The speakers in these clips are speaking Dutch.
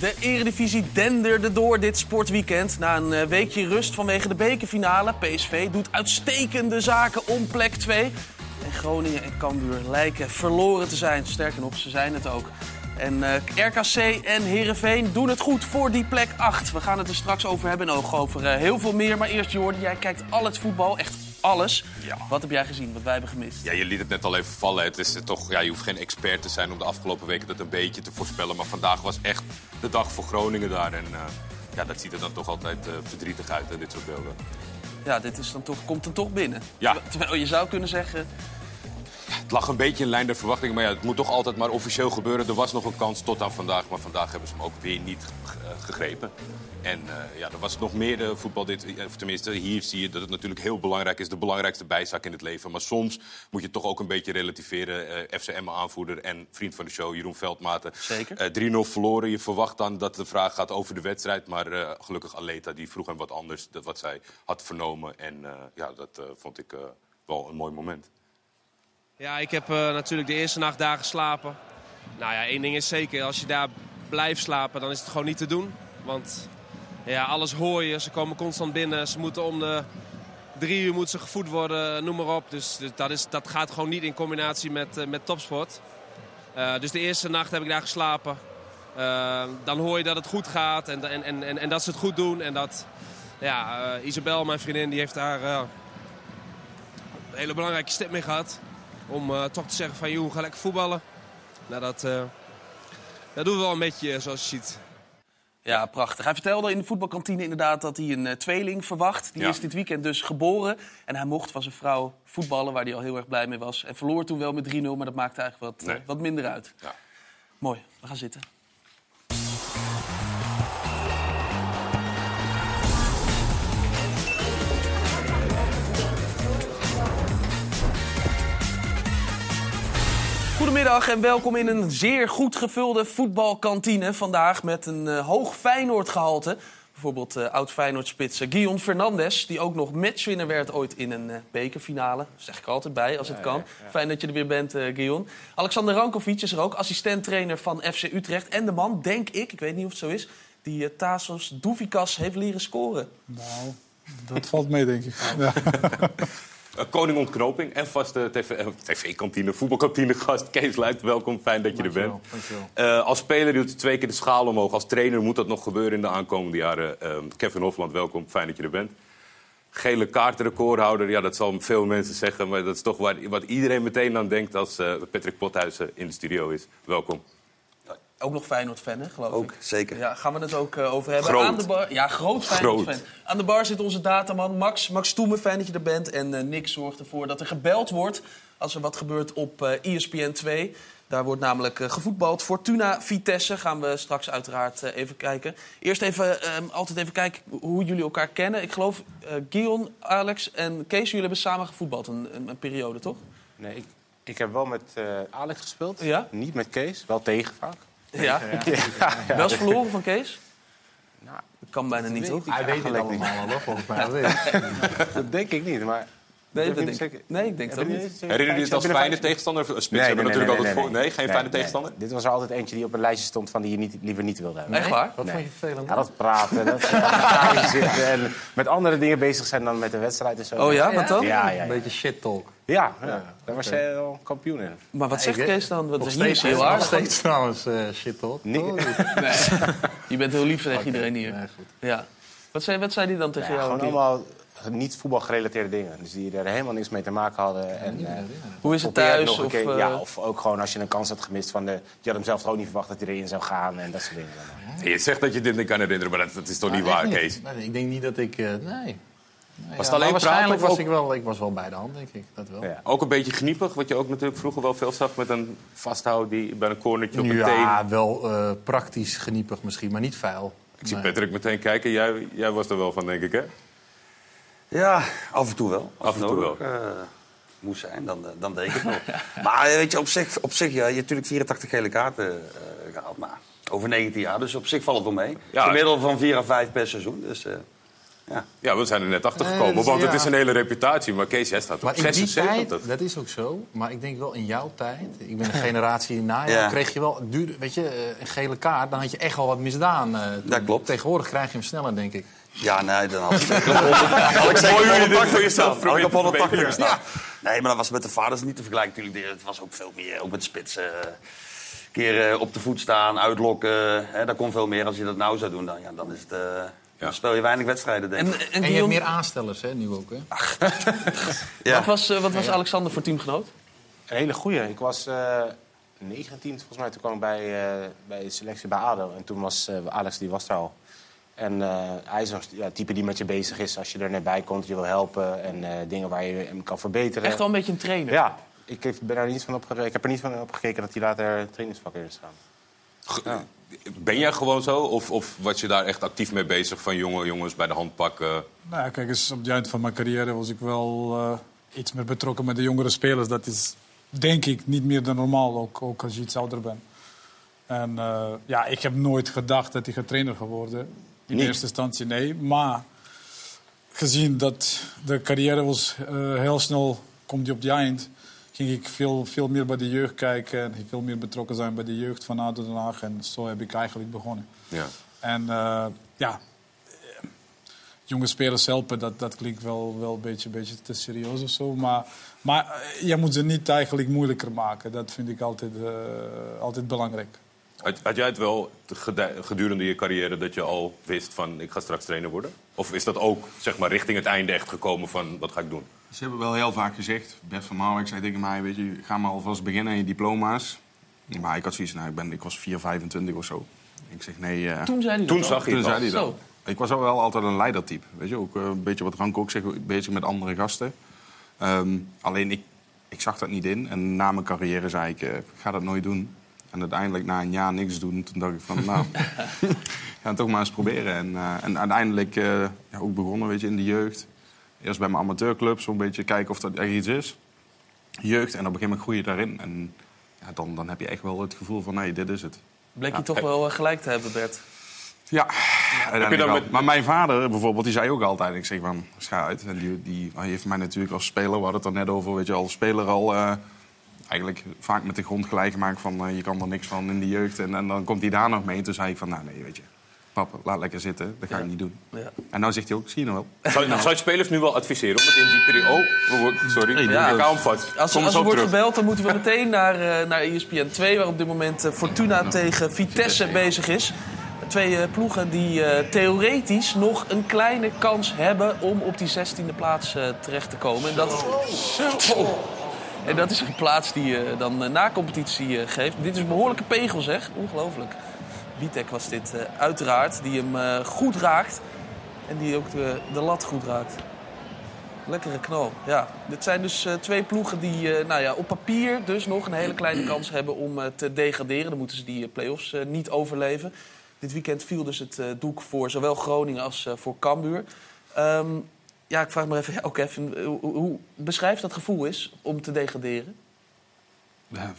De Eredivisie denderde door dit sportweekend. Na een eh, weekje rust vanwege de bekerfinale. PSV doet uitstekende zaken om plek 2. En Groningen en Cambuur lijken verloren te zijn. Sterker nog, ze zijn het ook. En uh, RKC en Herenveen doen het goed voor die plek 8. We gaan het er straks over hebben en ook over uh, heel veel meer. Maar eerst Jordi, jij kijkt al het voetbal, echt alles. Ja. Wat heb jij gezien, wat wij hebben gemist? Ja, je liet het net al even vallen. Het is toch, ja, je hoeft geen expert te zijn om de afgelopen weken dat een beetje te voorspellen. Maar vandaag was echt de dag voor Groningen daar. En uh, ja, dat ziet er dan toch altijd verdrietig uit, hè, dit soort beelden. Ja, dit is dan toch, komt er toch binnen. Ja. Terwijl je zou kunnen zeggen, het lag een beetje in lijn der verwachting, maar ja, het moet toch altijd maar officieel gebeuren. Er was nog een kans tot aan vandaag, maar vandaag hebben ze hem ook weer niet gegrepen. En uh, ja, er was nog meer de voetbal. Dit, of tenminste, hier zie je dat het natuurlijk heel belangrijk is. De belangrijkste bijzak in het leven. Maar soms moet je toch ook een beetje relativeren. Uh, FCM-aanvoerder en vriend van de show, Jeroen Veldmaten. Zeker. Uh, 3-0 verloren. Je verwacht dan dat de vraag gaat over de wedstrijd. Maar gelukkig Aleta, die vroeg hem wat anders. Dat wat zij had vernomen. En ja, dat vond ik wel een mooi moment. Ja, ik heb natuurlijk de eerste nacht daar geslapen. Nou ja, één ding is zeker. Als je daar blijft slapen, dan is het gewoon niet te doen. Want ja, alles hoor je. Ze komen constant binnen. Ze moeten om de drie uur moeten ze gevoed worden, noem maar op. Dus, dat, is, dat gaat gewoon niet in combinatie met, uh, met topsport. Uh, dus de eerste nacht heb ik daar geslapen. Uh, dan hoor je dat het goed gaat en, en, en, en dat ze het goed doen. En dat ja, Isabel, mijn vriendin, die heeft daar een hele belangrijke step mee gehad. Om toch te zeggen van, joh, ga lekker voetballen. Nou, dat, dat doen we wel een beetje zoals je ziet. Ja, prachtig. Hij vertelde in de voetbalkantine inderdaad dat hij een uh, tweeling verwacht. Die Ja. is dit weekend dus geboren. En hij mocht van zijn vrouw voetballen, waar hij al heel erg blij mee was. En verloor toen wel met 3-0, maar dat maakte eigenlijk wat, Nee. eh, wat minder uit. Ja. Mooi, we gaan zitten. Goedemiddag en welkom in een zeer goed gevulde voetbalkantine. Vandaag met een eh, hoog Feyenoord gehalte. Bijvoorbeeld eh, oud Feyenoord-spits eh, Guion Fernandes... die ook nog matchwinner werd ooit in een eh, bekerfinale. Dat zeg ik er altijd bij, als het kan. Fijn dat je er weer bent, eh Guion. Alexander Rankovic is er ook, assistent-trainer van FC Utrecht. En de man, denk ik, ik weet niet of het zo is... die Tasos Douvikas heeft leren scoren. Nou, dat valt mee, denk ik. Uh, Koning Ontknoping en vaste TV eh, tv-kantine, voetbalkantine gast Kees Luijt. Welkom, fijn dat je er bent. Dankjewel. Eh, als speler doet hij twee keer de schaal omhoog. Als trainer moet dat nog gebeuren in de aankomende jaren. Eh, Kevin Hofland, welkom, fijn dat je er bent. Gele kaartenrecordhouder, ja, dat zal veel mensen zeggen. Maar dat is toch waar, wat iedereen meteen aan denkt als eh, Patrick Pothuizen in de studio is. Welkom. Ook nog Feyenoord-fan, hè, geloof Ook, ik. zeker. Ja, gaan we het ook eh, over hebben. Groot. Aan de bar, ja, groot Feyenoord-fan. Groot. Aan de bar zit onze dataman Max. Max Toemen, fijn dat je er bent. En eh, Nick zorgt ervoor dat er gebeld wordt als er wat gebeurt op eh ESPN 2. Daar wordt namelijk gevoetbald. Fortuna Vitesse gaan we straks uiteraard even kijken. Eerst even, eh, altijd even kijken hoe jullie elkaar kennen. Ik geloof eh Guion, Alex en Kees, jullie hebben samen gevoetbald een, een, een periode, toch? Nee, ik, ik heb wel met eh, Alex gespeeld. Ja? Niet met Kees, wel tegen vaak. Ja. Wel eens verloren van Kees? Nou, Dat kan bijna niet, toch? Hij weet het allemaal, hoor, volgens mij. Dat denk ik niet, maar... Nee, dat denk ik. Nee, ik denk Hebben niet. Herinner je het als fijne tegenstander? Spits Nee, hebben nee, natuurlijk nee, altijd nee, voor. nee, Nee, geen nee, fijne nee. tegenstander? Dit was er altijd eentje die op een lijstje stond van die je niet, liever niet wilde hebben. Echt waar? Wat Nee. vond je vervelend? Ja, dat praten, dat zitten en met andere dingen bezig zijn dan met de wedstrijd en zo. Oh ja, wat dan? Ja, ja, ja. Een beetje shit talk. Ja, ja. daar was jij wel kampioen in. Maar wat zegt Kees dan? Hier is steeds, hij heel aardig. steeds trouwens eh, shit talk. Nee. Oh, Je bent heel lief tegen iedereen hier. Nee, goed. Ja. Wat zei, wat zei hij dan tegen Ja, jou? gewoon allemaal niet voetbalgerelateerde dingen. Dus die er helemaal niks mee te maken hadden. En, eh, Hoe is het thuis? nog een Of, keer- eh, ja, of ook gewoon als je een kans had gemist. Van de, je had hem zelf ook niet verwacht dat hij erin zou gaan en dat soort dingen. Je zegt dat je dit niet kan herinneren, maar dat, dat is toch niet waar, Kees? Nee, ik denk niet dat ik... eh, nee. Het ja, alleen waarschijnlijk was ook- ik wel, ik was wel bij de hand, denk ik. Dat wel. Ja. Ook een beetje gniepig, wat je ook natuurlijk vroeger wel veel zag met een vasthouden die bij een cornertje op een Ja, teen. wel eh, praktisch geniepig misschien, maar niet vuil. Ik zie. Patrick meteen kijken. Jij, jij was er wel van, denk ik, hè? Ja, af en toe wel. Als Af en toe nodig, eh, moest zijn, dan, eh, dan deed ik het wel. maar eh, weet je, op zich, op zich ja, je hebt natuurlijk 84 gele kaarten eh, gehad. Maar over 19 jaar, dus op zich valt het wel mee. Ja. Gemiddelde van 4 à 5 per seizoen. Dus, eh, Ja, we zijn er net achter Nee, gekomen, dus, want ja. het is een hele reputatie. Maar Kees, jij staat Maar op in die 76. tijd, dat is ook zo. Maar ik denk wel in jouw tijd, ik ben een generatie na jou, Ja. kreeg je wel, duurde, weet je, een gele kaart. Dan had je echt wel wat misdaan. eh. Dat klopt. Tegenwoordig krijg je hem sneller, denk ik. Ja, nee, dan had ik zeker op 100 had ik zeker Mooi dit 180 voor jezelf. Had ik op probeert te 180 verbeteren. gestaan. Nee, maar dat was met de vaders niet te vergelijken natuurlijk. Het was ook veel meer, ook met spitsen. Een keer eh, op de voet staan, uitlokken. Hè, dat kon veel meer. Als je dat nou zou doen, dan, ja, dan, is het, eh, dan speel je weinig wedstrijden, denk En, ik. en, En je hebt meer aanstellers, hè, nu ook, hè? Ja. wat was, eh, wat was Alexander voor teamgenoot? Een hele goeie. Ik was eh 19 volgens mij. Toen kwam ik bij, eh, bij de selectie bij ADO. En toen was eh, Alex, die was er al. En eh, hij is ja, type die met je bezig is als je er net bij komt. Je wil helpen en eh, dingen waar je hem kan verbeteren. Echt wel een beetje een trainer. Ja, ik heb, ben er niet van opge- ik heb er niet van opgekeken dat hij later trainingsvak in is gaan. Ge- Ben jij gewoon zo? Of, of was je daar echt actief mee bezig van jonge jongens bij de hand pakken? Nou ja, kijk eens, op het eind van mijn carrière was ik wel eh, iets meer betrokken met de jongere spelers. Dat is denk ik niet meer dan normaal, ook, ook als je iets ouder bent. En eh, ja, ik heb nooit gedacht dat ik een trainer geworden. In Niet? eerste instantie nee, maar gezien dat de carrière was eh, heel snel, komt die op het eind, ging ik veel, veel meer bij de jeugd kijken en veel meer betrokken zijn bij de jeugd van Den Haag. En zo heb ik eigenlijk begonnen. Ja. En eh, ja, jonge spelers helpen, dat, dat klinkt wel, wel een beetje, beetje te serieus of zo. Maar, maar eh, je moet ze niet eigenlijk moeilijker maken. Dat vind ik altijd, altijd belangrijk. Had, had jij het wel gedurende je carrière dat je al wist van ik ga straks trainer worden? Of is dat ook zeg maar, richting het einde echt gekomen van wat ga ik doen? Ze hebben wel heel vaak gezegd, Bert van Marwijk zei tegen mij, weet je, ga maar alvast beginnen aan je diploma's. Maar ik had zoiets, nou, ik, ben, ik was 4, 25 of zo. Ik zeg nee. eh, Toen zei hij dat Toen al. zag je toen het al. zei hij dat. Zo. Ik was ook wel altijd een leidertype. Weet je, ook eh, een beetje wat Rank ook zegt, bezig met andere gasten. Ehm, alleen ik, ik zag dat niet in. En na mijn carrière zei ik, eh, ik ga dat nooit doen. En uiteindelijk na een jaar niks doen, toen dacht ik van, nou, ga het toch maar eens proberen. En, eh, en uiteindelijk eh, ja, ook begonnen, weet je, in de jeugd. Eerst bij mijn amateurclub, zo'n beetje kijken of dat echt iets is. Jeugd, en op een gegeven moment groei je daarin. En ja, dan, dan heb je echt wel het gevoel van, nee, dit is het. Bleek je toch wel eh, gelijk te hebben, Bert. Ja, uiteindelijk dan wel. met- maar mijn vader bijvoorbeeld, die zei ook altijd, ik zeg van, scha uit. En die, die heeft mij natuurlijk als speler, we hadden het er net over, weet je, als speler al eh, eigenlijk vaak met de grond gelijk gemaakt van, eh, je kan er niks van in de jeugd. En, en dan komt hij daar nog mee. En toen zei ik van, nou nee, weet je, papa, laat lekker zitten, dat ga ik niet doen. Ja. En nou zegt hij ook, zie je nou wel. Zou, zou je spelers nu wel adviseren om het in die periode... Oh, oh, sorry, Ja. ik hou hem vast. Als, zo er wordt gebeld, dan moeten we meteen naar, eh, naar ESPN 2... waar op dit moment eh, Fortuna tegen Vitesse bezig is. Twee eh, ploegen die eh, theoretisch nog een kleine kans hebben... om op die 16e plaats terecht te komen. En dat, en dat is een plaats die je dan eh, na competitie eh, geeft. Dit is een behoorlijke pegel, zeg. Ongelooflijk. Witek was dit eh, uiteraard, die hem eh, goed raakt. En die ook de, de lat goed raakt. Lekkere knal, ja. Dit zijn dus eh, twee ploegen die eh, nou ja, op papier dus nog een hele kleine kans hebben om eh, te degraderen. Dan moeten ze die eh, play-offs eh, niet overleven. Dit weekend viel dus het eh, doek voor zowel Groningen als eh, voor Cambuur. Ehm, ja, ik vraag me even, ja, ook even, eh, hoe, hoe beschrijft dat gevoel is om te degraderen? Ja,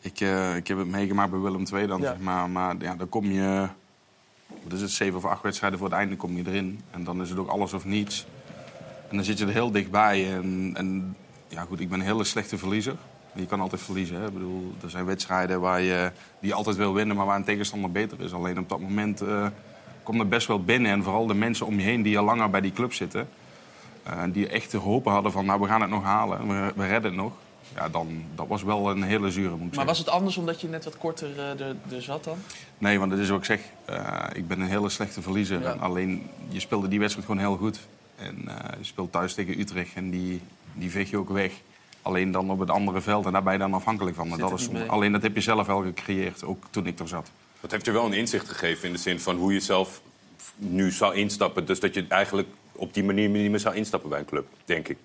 ik, eh, ik heb het meegemaakt bij Willem II dan, Ja. zeg maar. Maar ja, dan kom je... Wat is het, zeven of acht wedstrijden voor het einde kom je erin. En dan is het ook alles of niets. En dan zit je er heel dichtbij. En, en ja, goed, ik ben een hele slechte verliezer. Je kan altijd verliezen. Hè? Ik bedoel, er zijn wedstrijden waar je, die je altijd wil winnen, maar waar een tegenstander beter is. Alleen op dat moment eh komt er best wel binnen. En vooral de mensen om je heen die al langer bij die club zitten. Eh, die echt gehopen hadden van, nou, we gaan het nog halen. We, we redden het nog. Ja, dan, dat was wel een hele zure, moet ik Maar zeggen. was het anders omdat je net wat korter eh, er, er zat dan? Nee, want dat is wat ik zeg. Eh, ik ben een hele slechte verliezer. Ja. En alleen, je speelde die wedstrijd gewoon heel goed. En eh, je speelt thuis tegen Utrecht en die, die veeg je ook weg. Alleen dan op het andere veld en daar ben je dan afhankelijk van. Dat is mee. Alleen dat heb je zelf wel gecreëerd, ook toen ik er zat. Dat heeft je wel een inzicht gegeven in de zin van hoe je zelf nu zou instappen. Dus dat je eigenlijk op die manier niet meer zou instappen bij een club, denk ik.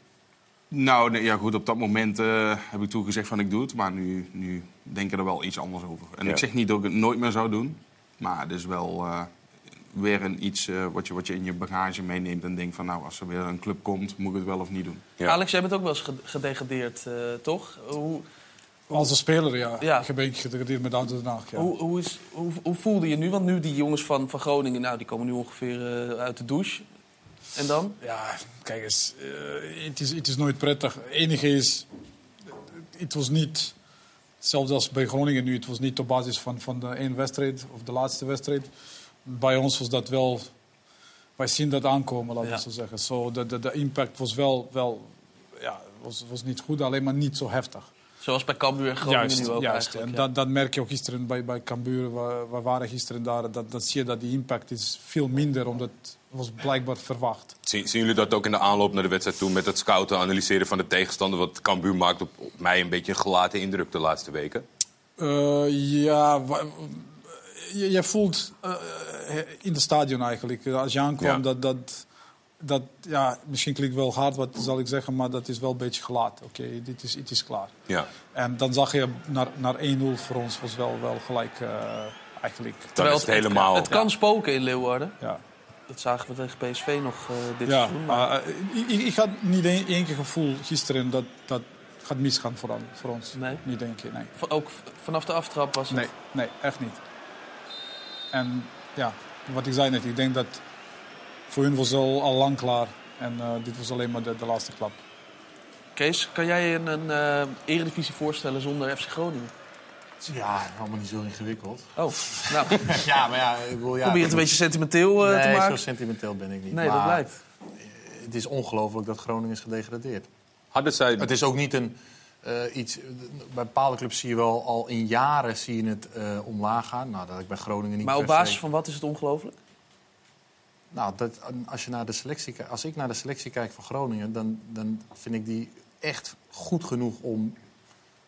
Nou, nee, ja goed, op dat moment eh, heb ik toen gezegd van ik doe het. Maar nu, nu denk ik er wel iets anders over. En Ja. ik zeg niet dat ik het nooit meer zou doen. Maar het is wel eh, weer een iets eh, wat, je, wat je in je bagage meeneemt. En denkt van nou, als er weer een club komt, moet ik het wel of niet doen. Ja. Alex, jij bent ook wel eens ge- gedegradeerd, eh, toch? Hoe, Als een speler, ja. Ja. Ik heb een beetje gedegradeerd met Auto Den Haag, ja. Hoe, hoe, is, hoe, hoe voelde je nu? Want nu die jongens van, van Groningen, nou, die komen nu ongeveer eh, uit de douche. En dan? Ja, kijk eens, eh, het, is, het is nooit prettig. Het enige is, het was niet, zelfs als bij Groningen nu, het was niet op basis van, van de één wedstrijd of de laatste wedstrijd. Bij ons was dat wel, wij zien dat aankomen, laten we Ja. zo zeggen. Zo, de, de, de impact was wel, wel ja, was, was niet goed, alleen maar niet zo heftig. Zoals bij Cambuur en Groningen Juist, nu ook juist. En ja. dat, dat merk je ook gisteren bij, bij Cambuur. We, we waren gisteren daar. Dat, dat zie je dat die impact is veel minder, omdat was blijkbaar verwacht. Zien, zien jullie dat ook in de aanloop naar de wedstrijd toe met het scouten, analyseren van de tegenstander? Want Cambuur maakt op, op mij een beetje een gelaten indruk de laatste weken. Eh, ja, je, je voelt eh, in het stadion eigenlijk, eh, als je aankwam, Ja. dat, dat, dat, ja, misschien klinkt wel hard wat zal ik zeggen, maar dat is wel een beetje gelaten. Oké, dit is, het is klaar. Ja. En dan zag je naar, naar 1-0 voor ons was wel, wel gelijk eh, eigenlijk. Terwijl is het helemaal... Het kan spoken in Leeuwarden. Ja. Dat zagen we tegen PSV nog eh, dit Ja, seizoen. Maar eh, ik, ik- had niet één één keer gevoel gisteren dat dat gaat misgaan voor, voor ons. Nee? Niet één keer, nee. ook vanaf de aftrap was het... Nee, nee, echt niet. En ja, wat ik zei net, ik denk dat voor hun was al, al lang klaar. En eh, dit was alleen maar de, de laatste klap. Kees, kan jij een, een eh, eredivisie voorstellen zonder FC Groningen? Ja, allemaal niet zo ingewikkeld. Oh, nou, Ja, maar ja, ik wil... Ja, probeer het een beetje sentimenteel eh, nee, te zo maken. sentimenteel ben ik niet. Nee, dat Maar blijkt. Het is ongelooflijk dat Groningen is gedegradeerd. Hadden zij... Het is ook niet een, eh, iets... Bij bepaalde clubs zie je wel al in jaren zie je het eh, omlaag gaan. Nou, dat ik bij Groningen niet Maar op se- basis van wat is het ongelooflijk? Nou, dat, als, je naar de selectie, als ik naar de selectie kijk van Groningen, dan, dan vind ik die echt goed genoeg om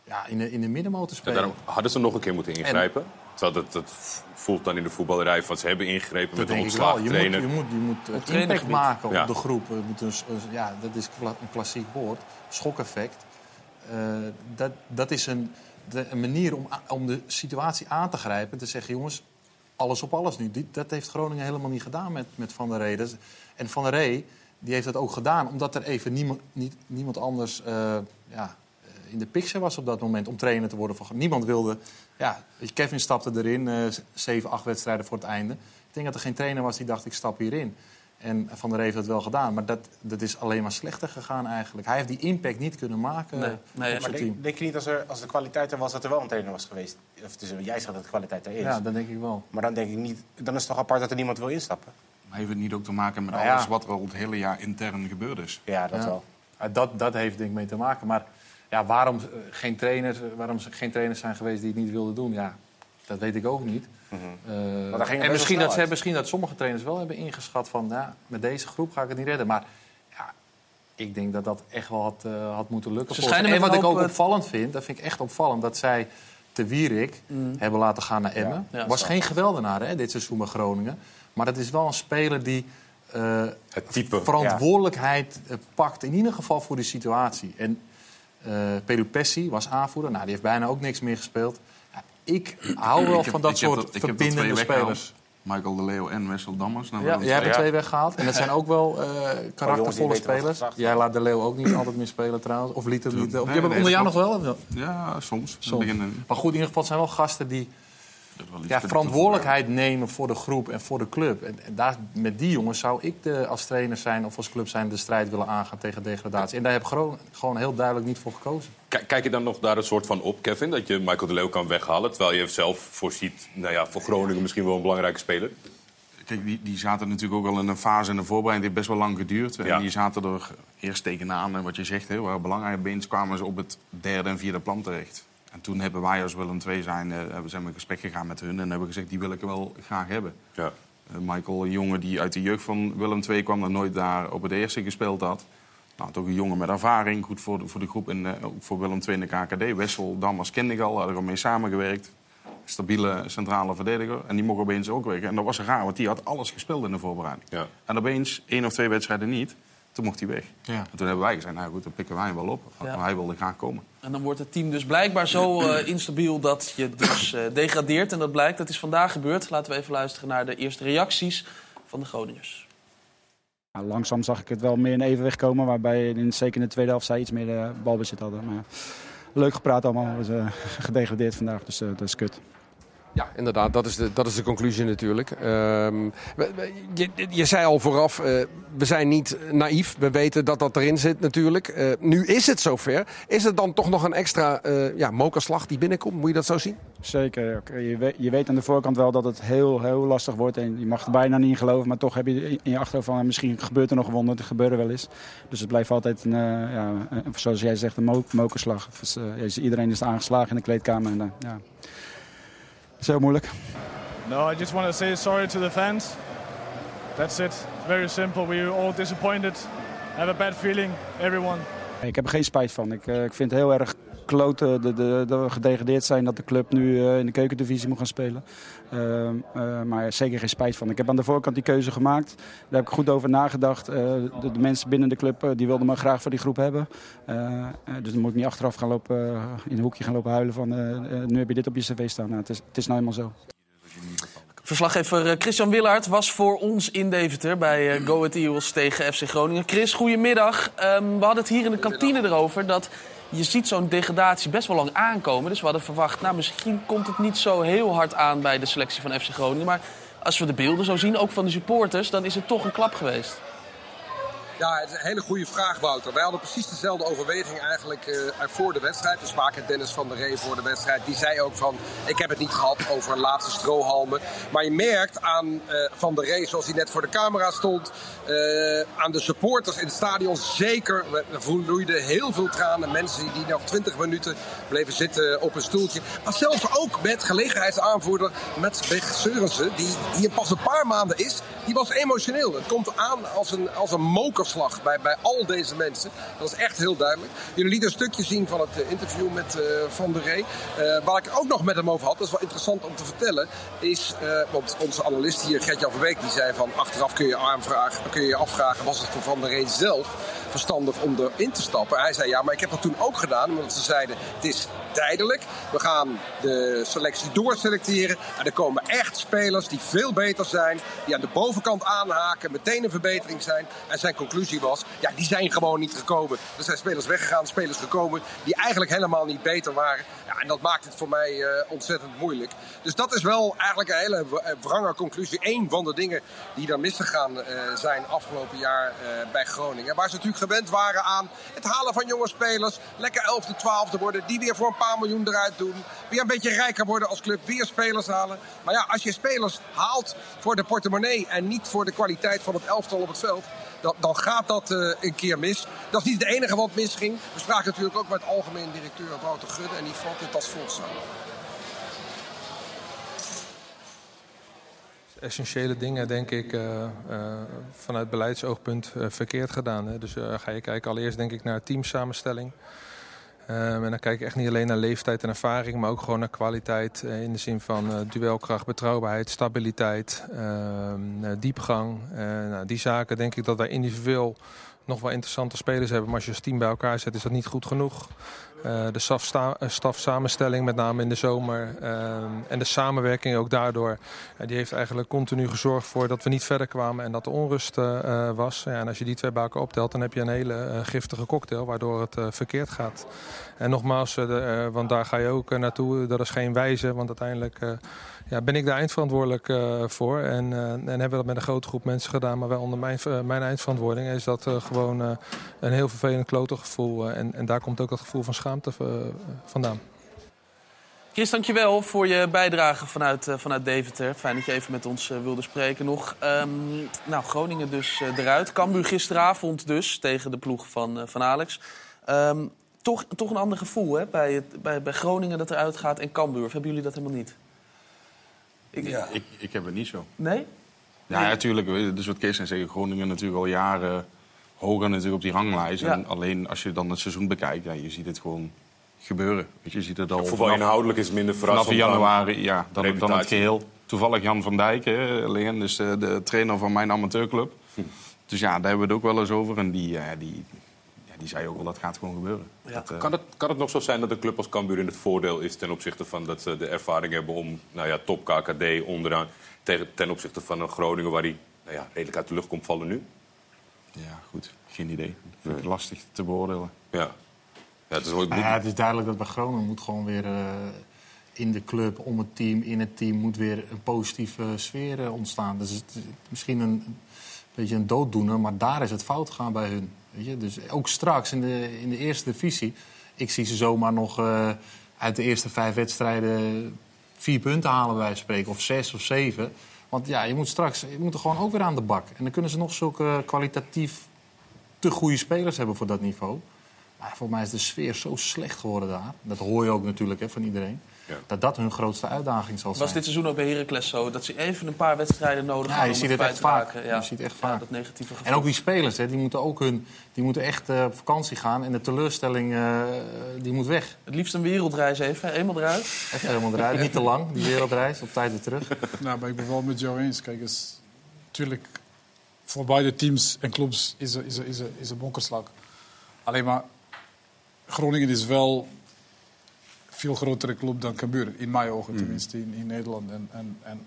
ja, in, de, in de middenmoot te spelen. daarom hadden ze nog een keer moeten ingrijpen. Terwijl dat, dat voelt dan in de voetballerij van ze hebben ingegrepen met een ontslagen Je moet, trainer. je moet, je moet eh, impact trainergebied. maken op Ja. de groep. Je moet een, ja, dat is een klassiek woord. Schokeffect. Eh, dat, dat is een, de, een manier om, om de situatie aan te grijpen. Te zeggen, jongens, alles op alles nu. Die, dat heeft Groningen helemaal niet gedaan met, met Van der Rey. Dat en Van der Rey die heeft dat ook gedaan omdat er even niemand, niet, niemand anders eh, ja, in de picture was op dat moment om trainer te worden. Van, niemand wilde... Ja, weet je, Kevin stapte erin, eh, zeven, acht wedstrijden voor het einde. Ik denk dat er geen trainer was die dacht, ik stap hierin. En Van der heeft het wel gedaan. Maar dat, dat is alleen maar slechter gegaan eigenlijk. Hij heeft die impact niet kunnen maken Nee, nee, op Maar zijn denk, team. denk je niet als, er, als de kwaliteit er was, dat er wel een trainer was geweest? Of dus, jij zegt dat de kwaliteit er is. Ja, dat denk ik wel. Maar dan denk ik niet, dan is het toch apart dat er niemand wil instappen? Maar heeft het niet ook te maken met Nou ja. alles wat er al het hele jaar intern gebeurd is? Ja, dat Ja. wel. Dat, dat heeft denk ik mee te maken. Maar ja, waarom, eh, geen trainers, eh, waarom er geen trainers zijn geweest die het niet wilden doen, ja, dat weet ik ook niet. Mhm. Eh, en misschien dat, ze, misschien dat sommige trainers wel hebben ingeschat van... Ja, met deze groep ga ik het niet redden. Maar ja, ik denk dat dat echt wel had, had moeten lukken. Ze En wat ik ook opvallend vind, dat vind ik echt opvallend... dat zij te Wierik hebben laten gaan naar Emmen. Ja, was zo. geen geweldenaar hè, dit seizoen bij Groningen. Maar dat is wel een speler die... eh, Het type. verantwoordelijkheid pakt. In ieder geval voor die situatie. En eh Pelupessi was aanvoerder. Nou, die heeft bijna ook niks meer gespeeld. Ja, ik hou wel Ik heb- van dat ik heb soort ik heb er twee verbindende spelers. Michael de Leeuw en Wessel Dammers. Nou, Ja, Jij hebt er Ja. twee weggehaald. En dat zijn ook wel eh, die karaktervolle spelers. Jij laat de Leeuw ook niet altijd meer spelen trouwens. Of liet hem Nee, niet. Of nee, je hebt nee, onder jou nog wel. Ja, soms. Soms. Beginnen, Maar goed, in ieder geval het zijn wel gasten die ja, verantwoordelijkheid nemen voor de groep en voor de club. En, en daar, met die jongens zou ik de, als trainer zijn of als club zijn de strijd willen aangaan tegen degradatie. En daar heb ik gewoon, gewoon heel duidelijk niet voor gekozen. Kijk, kijk je dan nog daar een soort van op, Kevin? Dat je Michael de Leeuw kan weghalen. Terwijl je zelf voorziet, nou ja, voor Groningen misschien wel een belangrijke speler. Kijk, die, die zaten natuurlijk ook al in een fase in de voorbereiding die best wel lang geduurd. Ja. En die zaten er eerst tegenaan, en wat je zegt, hè, waar belangrijk opeens kwamen ze op het derde en vierde plan terecht. En toen hebben wij als Willem II zijn, eh, hebben- zijn we in gesprek gegaan met hun en hebben gezegd, die wil ik wel graag hebben. Ja. Eh, Michael, een jongen die uit de jeugd van Willem II kwam, dat nooit daar op het eerste gespeeld had. Nou, toch een jongen met ervaring, goed voor de, voor de groep en eh, ook voor Willem II in de KKD. Wessel Dammers kende ik al, hadden er mee samengewerkt. Stabiele centrale verdediger. En die mocht opeens ook weg. En dat was raar, want die had alles gespeeld in de voorbereiding. Ja. En opeens, één of twee wedstrijden niet, toen mocht hij weg. Ja. En toen hebben wij gezegd, nou goed, dan pikken wij hem wel op. Ja. Hij wilde graag komen. En dan wordt het team dus blijkbaar zo eh, instabiel dat je dus eh, degradeert. En dat blijkt, dat is vandaag gebeurd. Laten we even luisteren naar de eerste reacties van de Groningers. Langzaam zag ik het wel meer in evenwicht komen, waarbij in, zeker in de tweede helft zij iets meer de balbezit hadden. Maar leuk gepraat allemaal, we zijn gedegradeerd vandaag, dus eh, dat is kut. Ja, inderdaad. Dat is de, dat is de conclusie natuurlijk. Ehm, je, je, zei al vooraf, uh, we zijn niet naïef. We weten dat dat erin zit natuurlijk. Uh, nu is het zover. Is het dan toch nog een extra uh, ja, mokerslag die binnenkomt? Moet je dat zo zien? Zeker. Je weet, je weet aan de voorkant wel dat het heel, heel lastig wordt. En je mag er bijna niet in geloven. Maar toch heb je in je achterhoofd van misschien gebeurt er nog een wonder. Het gebeurt er wel eens. Dus het blijft altijd, een, ja, zoals jij zegt, een mo mokerslag. Dus, iedereen is aangeslagen in de kleedkamer. En, ja. Zo moeilijk. No, I just want to say sorry to the fans. That's it. Very simple. We were all disappointed. Have a bad feeling, everyone. Ik heb er geen spijt van. Ik, ik vind het heel erg kloten dat we gedegradeerd zijn dat de club nu uh, in de keukendivisie moet gaan spelen. Uh, uh, maar zeker geen spijt van. Ik heb aan de voorkant die keuze gemaakt. Daar heb ik goed over nagedacht. De, mensen binnen de club die wilden me graag voor die groep hebben. dus dan moet ik niet achteraf gaan lopen, in een hoekje gaan lopen huilen van nu heb je dit op je cv staan. Nou, het, is, het is nou eenmaal zo. Verslaggever Christian Willaert was voor ons in Deventer bij Go Ahead Eagles tegen FC Groningen. Chris, goedemiddag. Um, we hadden het hier in de kantine erover dat je ziet zo'n degradatie best wel lang aankomen. Dus we hadden verwacht, nou misschien komt het niet zo heel hard aan bij de selectie van FC Groningen. Maar als we de beelden zo zien, ook van de supporters, dan is het toch een klap geweest. Ja, is een hele goede vraag, Wouter. Wij hadden precies dezelfde overweging eigenlijk uh, voor de wedstrijd. We spraken Dennis van der Ree voor de wedstrijd. Die zei ook van, ik heb het niet gehad over laatste strohalmen. Maar je merkt aan uh, Van der Ree, zoals hij net voor de camera stond... Uh, aan de supporters in het stadion zeker. We vloeiden heel veel tranen. Mensen die nog 20 minuten bleven zitten op een stoeltje. Maar zelfs ook met gelegenheidsaanvoerder met Beg. Die, die pas een paar maanden is, die was emotioneel. Het komt aan als een, als een moker bij, bij al deze mensen. Dat is echt heel duidelijk. Jullie lieten een stukje zien van het eh, interview met uh, Van der Rey. Uh, waar ik ook nog met hem over had, dat is wel interessant om te vertellen, is, uh, want onze analist hier, Gertjan Verbeek, die zei van achteraf kun je, aanvragen, kun je afvragen, was het voor Van der Rey zelf verstandig om erin te stappen? Hij zei ja, maar ik heb dat toen ook gedaan, omdat ze zeiden het is tijdelijk. We gaan de selectie doorselecteren. En er komen echt spelers die veel beter zijn. Die aan de bovenkant aanhaken. Meteen een verbetering zijn. En zijn conclusie was, ja, die zijn gewoon niet gekomen. Er zijn spelers weggegaan, spelers gekomen die eigenlijk helemaal niet beter waren. Ja, en dat maakt het voor mij uh, ontzettend moeilijk. Dus dat is wel eigenlijk een hele wrange conclusie. Eén van de dingen die daar misgegaan uh, zijn afgelopen jaar bij Groningen. Waar ze natuurlijk gewend waren aan het halen van jonge spelers. Lekker 11e, 12e worden. Die weer voor een paar miljoen eruit doen. Weer een beetje rijker worden als club. Weer spelers halen. Maar ja, als je spelers haalt voor de portemonnee en niet voor de kwaliteit van het elftal op het veld. Dan, dan gaat dat uh, een keer mis. Dat is niet het enige wat misging. We spraken natuurlijk ook met algemeen directeur Wouter Gudde. En die valt dit als volgt essentiële dingen, denk ik, uh, uh, vanuit beleidsoogpunt uh, verkeerd gedaan. Hè. Dus ga je kijken allereerst denk ik naar teamsamenstelling. Um, en dan kijk ik echt niet alleen naar leeftijd en ervaring, maar ook gewoon naar kwaliteit. in de zin van duelkracht, betrouwbaarheid, stabiliteit, ehm, diepgang. nou, die zaken denk ik dat wij individueel nog wel interessante spelers hebben. Maar als je als team bij elkaar zet, is dat niet goed genoeg. Uh, de stafsamenstelling, met name in de zomer. Uh, en de samenwerking ook daardoor. Uh, die heeft eigenlijk continu gezorgd voor dat we niet verder kwamen en dat er onrust was. Ja, en als je die twee bij optelt, dan heb je een hele giftige cocktail waardoor het verkeerd gaat. En nogmaals, want daar ga je ook naartoe. Dat is geen wijze, want uiteindelijk ja, ben ik daar eindverantwoordelijk uh, voor. En, uh, en hebben we dat met een grote groep mensen gedaan. Maar wel onder mijn, uh, mijn eindverantwoording is dat gewoon een heel vervelend klote gevoel. en, en daar komt ook dat gevoel van schaamte vandaan. Chris, dankjewel voor je bijdrage vanuit, vanuit Deventer. Fijn dat je even met ons wilde spreken nog. Um, nou, Groningen dus eruit. Cambuur gisteravond dus tegen de ploeg van, van Alex. Um, toch, toch een ander gevoel hè? Bij, het, bij, bij Groningen dat eruit gaat en Cambuur. Of hebben jullie dat helemaal niet? Ik, ja. ik, ik heb het niet zo. Nee? Ja, natuurlijk. Ja, dus wat Kees en zeggen, Groningen natuurlijk al jaren hoger natuurlijk op die ranglijst. Ja. En alleen als je dan het seizoen bekijkt, ja, je ziet het gewoon gebeuren. Weet je, je ziet het al Voetbal inhoudelijk is minder verrassend. Vanaf januari, ja, dan, dan het geheel. Toevallig Jan van Dijk, hè, alleen, dus de, de, trainer van mijn amateurclub. Hm. Dus ja, daar hebben we het ook wel eens over. En die, uh, die, die zei ook wel dat gaat gewoon gebeuren. Ja. Dat, uh... kan, het, kan het nog zo zijn dat een club als Cambuur in het voordeel is ten opzichte van dat ze de ervaring hebben om nou ja, top KKD onderaan tegen, ten opzichte van een Groningen waar die nou ja, redelijk uit de lucht komt vallen nu? Ja, goed. Geen idee. Nee. Lastig te beoordelen. Ja. Ja het, is, ja, het is duidelijk dat bij Groningen moet gewoon weer... Uh, in de club, om het team, in het team moet weer een positieve sfeer eh, ontstaan. Dus het is misschien een, een beetje een dooddoener, maar daar is het fout gegaan bij hun. Dus ook straks in de, in de eerste divisie, ik zie ze zomaar nog eh, uit de eerste vijf wedstrijden vier punten halen bij spreken, of zes of zeven. Want ja, je moet straks je moet er gewoon ook weer aan de bak. En dan kunnen ze nog zulke kwalitatief te goede spelers hebben voor dat niveau. Maar voor mij is de sfeer zo slecht geworden daar. Dat hoor je ook natuurlijk hè, van iedereen. Dat dat hun grootste uitdaging zal zijn. Was dit seizoen ook bij Heracles zo? Dat ze even een paar wedstrijden nodig Ja, hadden je om ziet het echt te vaak. Ja. Je ziet echt Ja, vaak. dat negatieve gevoel. En ook die spelers, hè, die moeten ook hun, die moeten echt eh, op vakantie gaan. En de teleurstelling, eh, die moet weg. Het liefst een wereldreis even, eenmaal eruit. Echt helemaal eruit. Niet te lang, die wereldreis. Op tijd weer terug. Nou, maar ik ben wel met jou eens. Kijk, is, natuurlijk, voor beide teams en clubs is er, is is is er bonkerslag. Alleen maar, Groningen is wel een veel grotere club dan Cambuur. In mijn ogen tenminste, in, in Nederland. En, en, en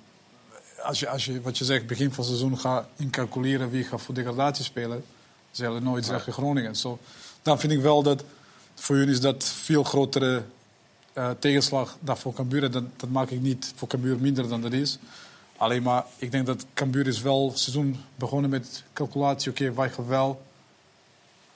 als je, als je, wat je zegt, begin van het seizoen gaat incalculeren wie gaat voor degradatie spelen, zullen nooit zeggen Groningen. Zo, dan vind ik wel dat voor jullie is dat veel grotere eh, tegenslag dan voor Cambuur. Dat, dat maak ik niet voor Cambuur minder dan dat is. Alleen maar, ik denk dat Cambuur is wel het seizoen begonnen met calculatie. Oké, wij gaan wel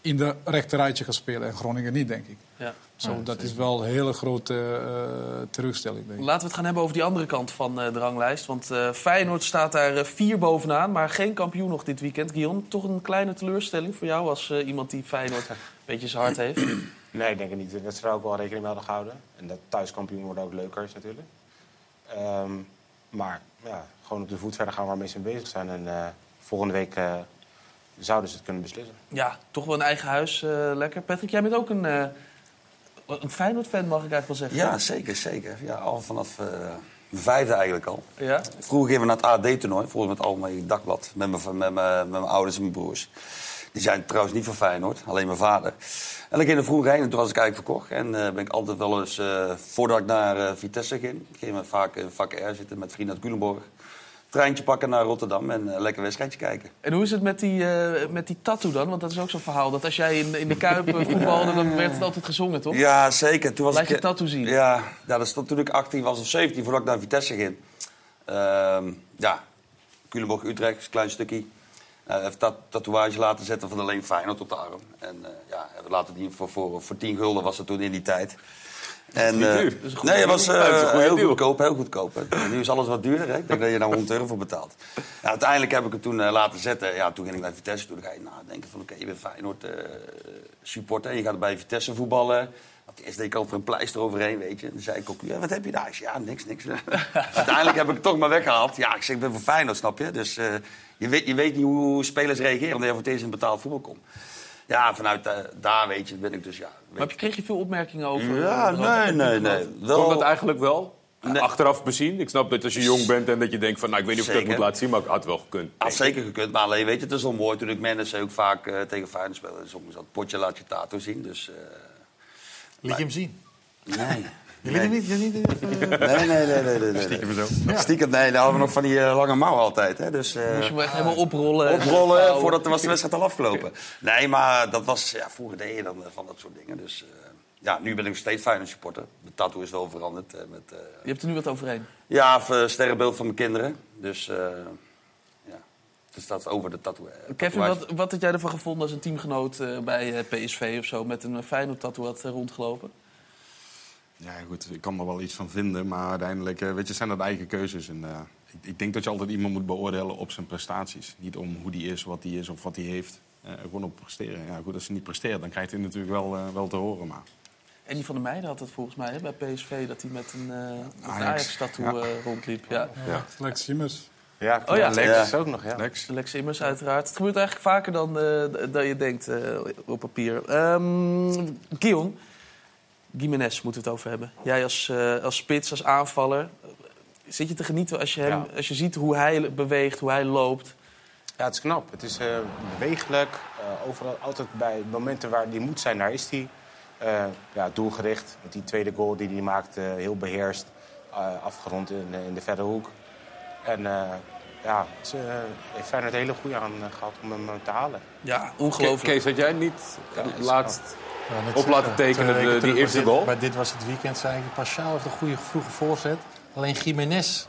in de rechterrijtje gaan spelen en Groningen niet, denk ik. Ja. Zo, dat is wel een hele grote eh, terugstelling, denk ik. Laten we het gaan hebben over die andere kant van eh, de ranglijst. Want eh, Feyenoord staat daar vier bovenaan, maar geen kampioen nog dit weekend. Guillaume, toch een kleine teleurstelling voor jou als iemand die Feyenoord een beetje zijn hart heeft? Nee, ik denk het niet. Dat ze er ook wel rekening mee hadden gehouden. En dat thuiskampioen worden ook leuker is natuurlijk. Ehm, maar ja, gewoon op de voet verder gaan waarmee ze mee bezig zijn. En eh, volgende week eh, zouden ze het kunnen beslissen. Ja, toch wel een eigen huis, eh, lekker. Patrick, jij bent ook een, eh een Feyenoord-fan, mag ik eigenlijk wel zeggen. Ja, zeker, zeker. Ja, al vanaf eh mijn vijfde eigenlijk al. Ja? Vroeger gingen we naar het AD-toernooi, volgens met Algemeen Dagblad. Met mijn, met, mijn, met mijn ouders en mijn broers. Die zijn trouwens niet van Feyenoord, alleen mijn vader. En ik ging er vroeger heen en toen was ik eigenlijk verkocht. En eh, ben ik altijd wel eens, eh, voordat ik naar eh, Vitesse ging... ging we vaak in vak R zitten met vrienden uit Culemborg. Treintje pakken naar Rotterdam en een lekker wedstrijdje kijken. En hoe is het met die, eh, met die tattoo dan? Want dat is ook zo'n verhaal. Dat als jij in, in de Kuip eh, voetbalde, dan werd het altijd gezongen, toch? Ja, zeker. Toen was Laat ik, je tattoo zien. Ja, ja, dat stond toen ik 18 was of 17, voordat ik naar Vitesse ging. Ehm, ja, Culemborg, Utrecht, een klein stukje. Eh even dat tatoeage laten zetten van alleen Feyenoord op de arm. En eh, ja, we laten die voor, voor, voor 10 gulden was het toen in die tijd. En, eh. Dat is een goede nee, het was eh, heel deal. goedkoop, heel goedkoop. Nu is alles wat duurder. Hè? Ik denk dat je daar 100 euro voor betaalt. Ja, uiteindelijk heb ik het toen eh, laten zetten. Ja, toen ging ik naar Vitesse. Toen ga je nadenken van oké, je bent Feyenoord eh, supporter. Je gaat bij Vitesse voetballen. Eerst deed ik over een pleister overheen, weet je. Dan zei ik ook, ja, wat heb je daar? Ik zei, ja, niks, niks. uiteindelijk heb ik het toch maar weggehaald. Ja, ik zeg, ik ben voor Feyenoord, snap je? Dus je, weet, je weet niet hoe spelers reageren omdat je voor het eerst in betaald voetbal komt. Ja, vanuit daar, weet je, ben ik dus, ja... Maar heb je, kreeg je veel opmerkingen over? Ja, over- nee, nee, nee. Wel- Komt dat eigenlijk wel? Achteraf bezien. Ik snap dat als je jong bent en dat je denkt van... nou, ik weet niet of ik dat moet laten zien, maar ik had het wel gekund. Had zeker gekund, maar alleen weet je, het is wel mooi. Toen ik manager ook vaak eh, tegen Feyenoord speelde. Soms dat potje laat je tato zien, dus... eh, Liet je hem zien? Nee. Je liet hem niet? Hem niet even- Nee, nee, nee, nee. nee, nee. Stiekem zo. Ja. Stiekem, nee, daar hadden we nog van die eh, lange mouw altijd. Hè, dus, eh, Moest je hem echt helemaal oprollen. en oprollen voordat de, was de wedstrijd al afgelopen. Nee, maar dat was, ja, vroeger deed je dan eh, van dat soort dingen. Dus eh, ja, nu ben ik nog steeds Feyenoord supporter. De tattoo is wel veranderd. eh, met, eh, Je hebt er nu wat overheen. ja, eh, sterrenbeeld van mijn kinderen. Dus eh, ja, dus dat is over de tattoo. eh, Kevin, wat, wat had jij ervan gevonden als een teamgenoot eh, bij eh, PSV of zo... met een Feyenoord-tattoo had eh, rondgelopen? Ja, goed, ik kan er wel iets van vinden, maar uiteindelijk eh, weet je, zijn dat eigen keuzes. En, eh, ik, ik denk dat je altijd iemand moet beoordelen op zijn prestaties. Niet om hoe die is, wat die is of wat hij heeft. Eh, gewoon op presteren. Ja, goed, als hij niet presteert, dan krijgt hij natuurlijk wel, wel te horen. Maar En die van der Meijden had het volgens mij hè, bij PSV... dat hij met een, eh, met een Ajax. Ajax-tattoo Ja. eh, rondliep. Ja. Ja. Lex Immers. Ja, Oh ja. Lex Ja. is ook nog, ja. Lex, Lex Immers, uiteraard. Het gebeurt eigenlijk vaker dan eh, d- dat je denkt eh, op papier. Ehm Guillaume, Gimenez moeten we het over hebben. Jij als, eh, als spits, als aanvaller. Zit je te genieten als je, hem, Ja. als je ziet hoe hij beweegt, hoe hij loopt? Ja, het is knap. Het is eh, bewegelijk. eh, overal, altijd bij momenten waar die moet zijn, daar is hij. Eh, ja, doelgericht. Met die tweede goal die hij maakt, eh, heel beheerst. eh, afgerond in, eh, in de verre hoek. En eh, ja, het is, eh, heeft Feyenoord een hele goede aan eh, gehad om hem eh, te halen. Ja, ongelooflijk. Kees, had jij niet Ja, laatst op laten tekenen, de- die eerste dit- goal. Bij dit was het weekend, zei ik, Pashao heeft een goede vroege voorzet. Alleen Jiménez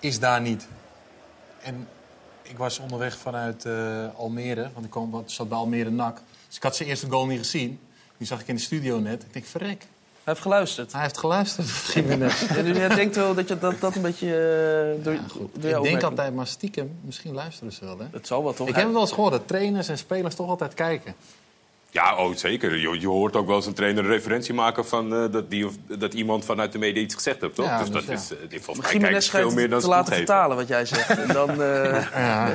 is daar niet. En ik was onderweg vanuit eh, Almere, want ik kwam, wat- zat bij Almere NAC. Dus ik had zijn eerste goal niet gezien. Die zag ik in de studio net. Ik denk, verrek. Hij heeft geluisterd. Hij heeft geluisterd, Jiménez. Ja, dus jij denkt wel dat je dat, dat een beetje uh, door, door jouw Ik denk altijd, maar stiekem, misschien luisteren ze wel. Hè? Het zal wel toch? Ik heb wel eens gehoord dat trainers en spelers toch altijd kijken. Ja, oh, zeker. Je, je hoort ook wel eens een trainer een referentie maken van eh, dat, die of, dat iemand vanuit de media iets gezegd heeft, toch? Ja, dus dus dat ja. is, volgens mij ze veel meer dan te ze laten vertalen wat jij zegt. En dan, eh, Ja.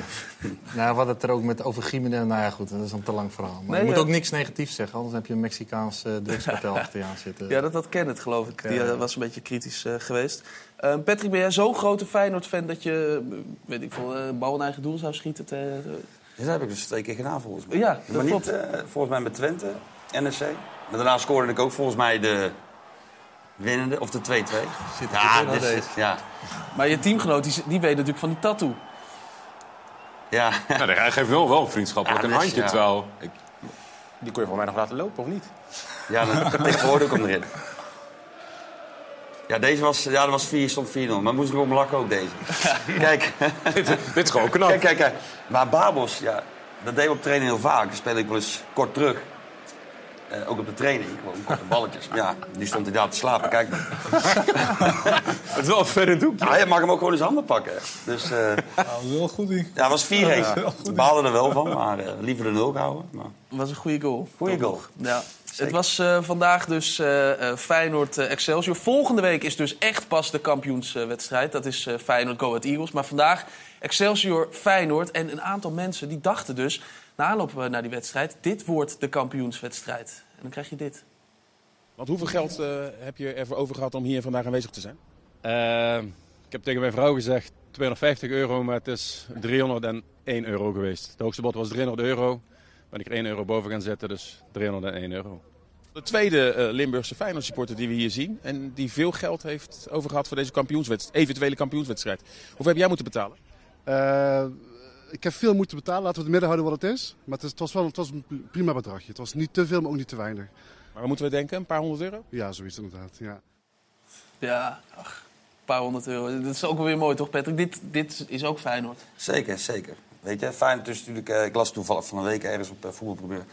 nou, we hadden het er ook met over Jiménez. Nou ja, goed, dat is een te lang verhaal. Maar Nee, je moet ja. ook niks negatiefs zeggen, anders heb je een Mexicaans drugskartel achter je aan zitten. ja, dat had Kenneth, geloof ik. Die was een beetje kritisch geweest. Eh, Patrick, ben jij zo'n grote Feyenoord-fan dat je, weet ik veel, bal in eigen doel zou schieten? te- Dat heb ik dus twee keer gedaan volgens mij. Ja, dat maar niet klopt. eh, volgens mij met Twente, NSC. Maar daarna scoorde ik ook volgens mij de winnende, of de 2-2. Zit er Ja, dus, deze. ja, Maar je teamgenoot, die, die weet natuurlijk van die tattoo. ja. Nou, hij geeft wel, wel een vriendschappelijk Ja, een dat is- handje, ja. terwijl... Ik, Die kon je voor mij nog laten lopen, of niet? Ja, dan tegenwoordig ook hem erin. Ja, deze was, ja, dat was 4, stond 4-0. Maar moest ik op mijn lak ook deze. Kijk, dit, dit is gewoon knap. kijk, kijk, kijk. Maar Babos, ja, dat deed we op training heel vaak. Dan speel ik wel eens kort terug. Eh, ook op de training, gewoon korte balletjes. Maar ja, die stond inderdaad te slapen. Kijk, Het is wel een verre doek. ja, je mag hem ook gewoon in zijn handen pakken. Dus eh, Nou, dat is wel goed. Die. ja, was 4-1. We baalden er wel van, maar eh, liever de nul gehouden. Maar... Dat was een goede goal. Goeie goal. Ja. Het was eh, vandaag dus eh, eh, Feyenoord eh, Excelsior. Volgende week is dus echt pas de kampioenswedstrijd. Dat is eh, Feyenoord Go Ahead Eagles. Maar vandaag Excelsior Feyenoord. En een aantal mensen die dachten dus, na aanloop naar die wedstrijd... dit wordt de kampioenswedstrijd. En dan krijg je dit. Want hoeveel geld eh, heb je ervoor over gehad om hier vandaag aanwezig te zijn? Ik heb tegen mijn vrouw gezegd 250 euro, maar het is 301 euro geweest. Het hoogste bod was 300 euro. Ben ik er 1 euro boven gaan zetten, dus 301 euro. De tweede eh, Limburgse Feyenoord supporter die we hier zien. En die veel geld heeft over gehad voor deze kampioenswedstrijd, eventuele kampioenswedstrijd. Hoeveel heb jij moeten betalen? Eh, ik heb veel moeten betalen, laten we het midden houden wat het is. Maar het, was wel het was een prima bedragje. Het was niet te veel, maar ook niet te weinig. Maar wat moeten we denken? Een paar honderd euro? Ja, zoiets inderdaad. Ja. Ja, ach, een paar honderd euro. Dat is ook wel weer mooi, toch Patrick? Dit, dit is ook Feyenoord. Zeker, zeker. Weet je, Feyenoord is natuurlijk... eh, ik las toevallig van een week ergens op uh, voetbalprobleem.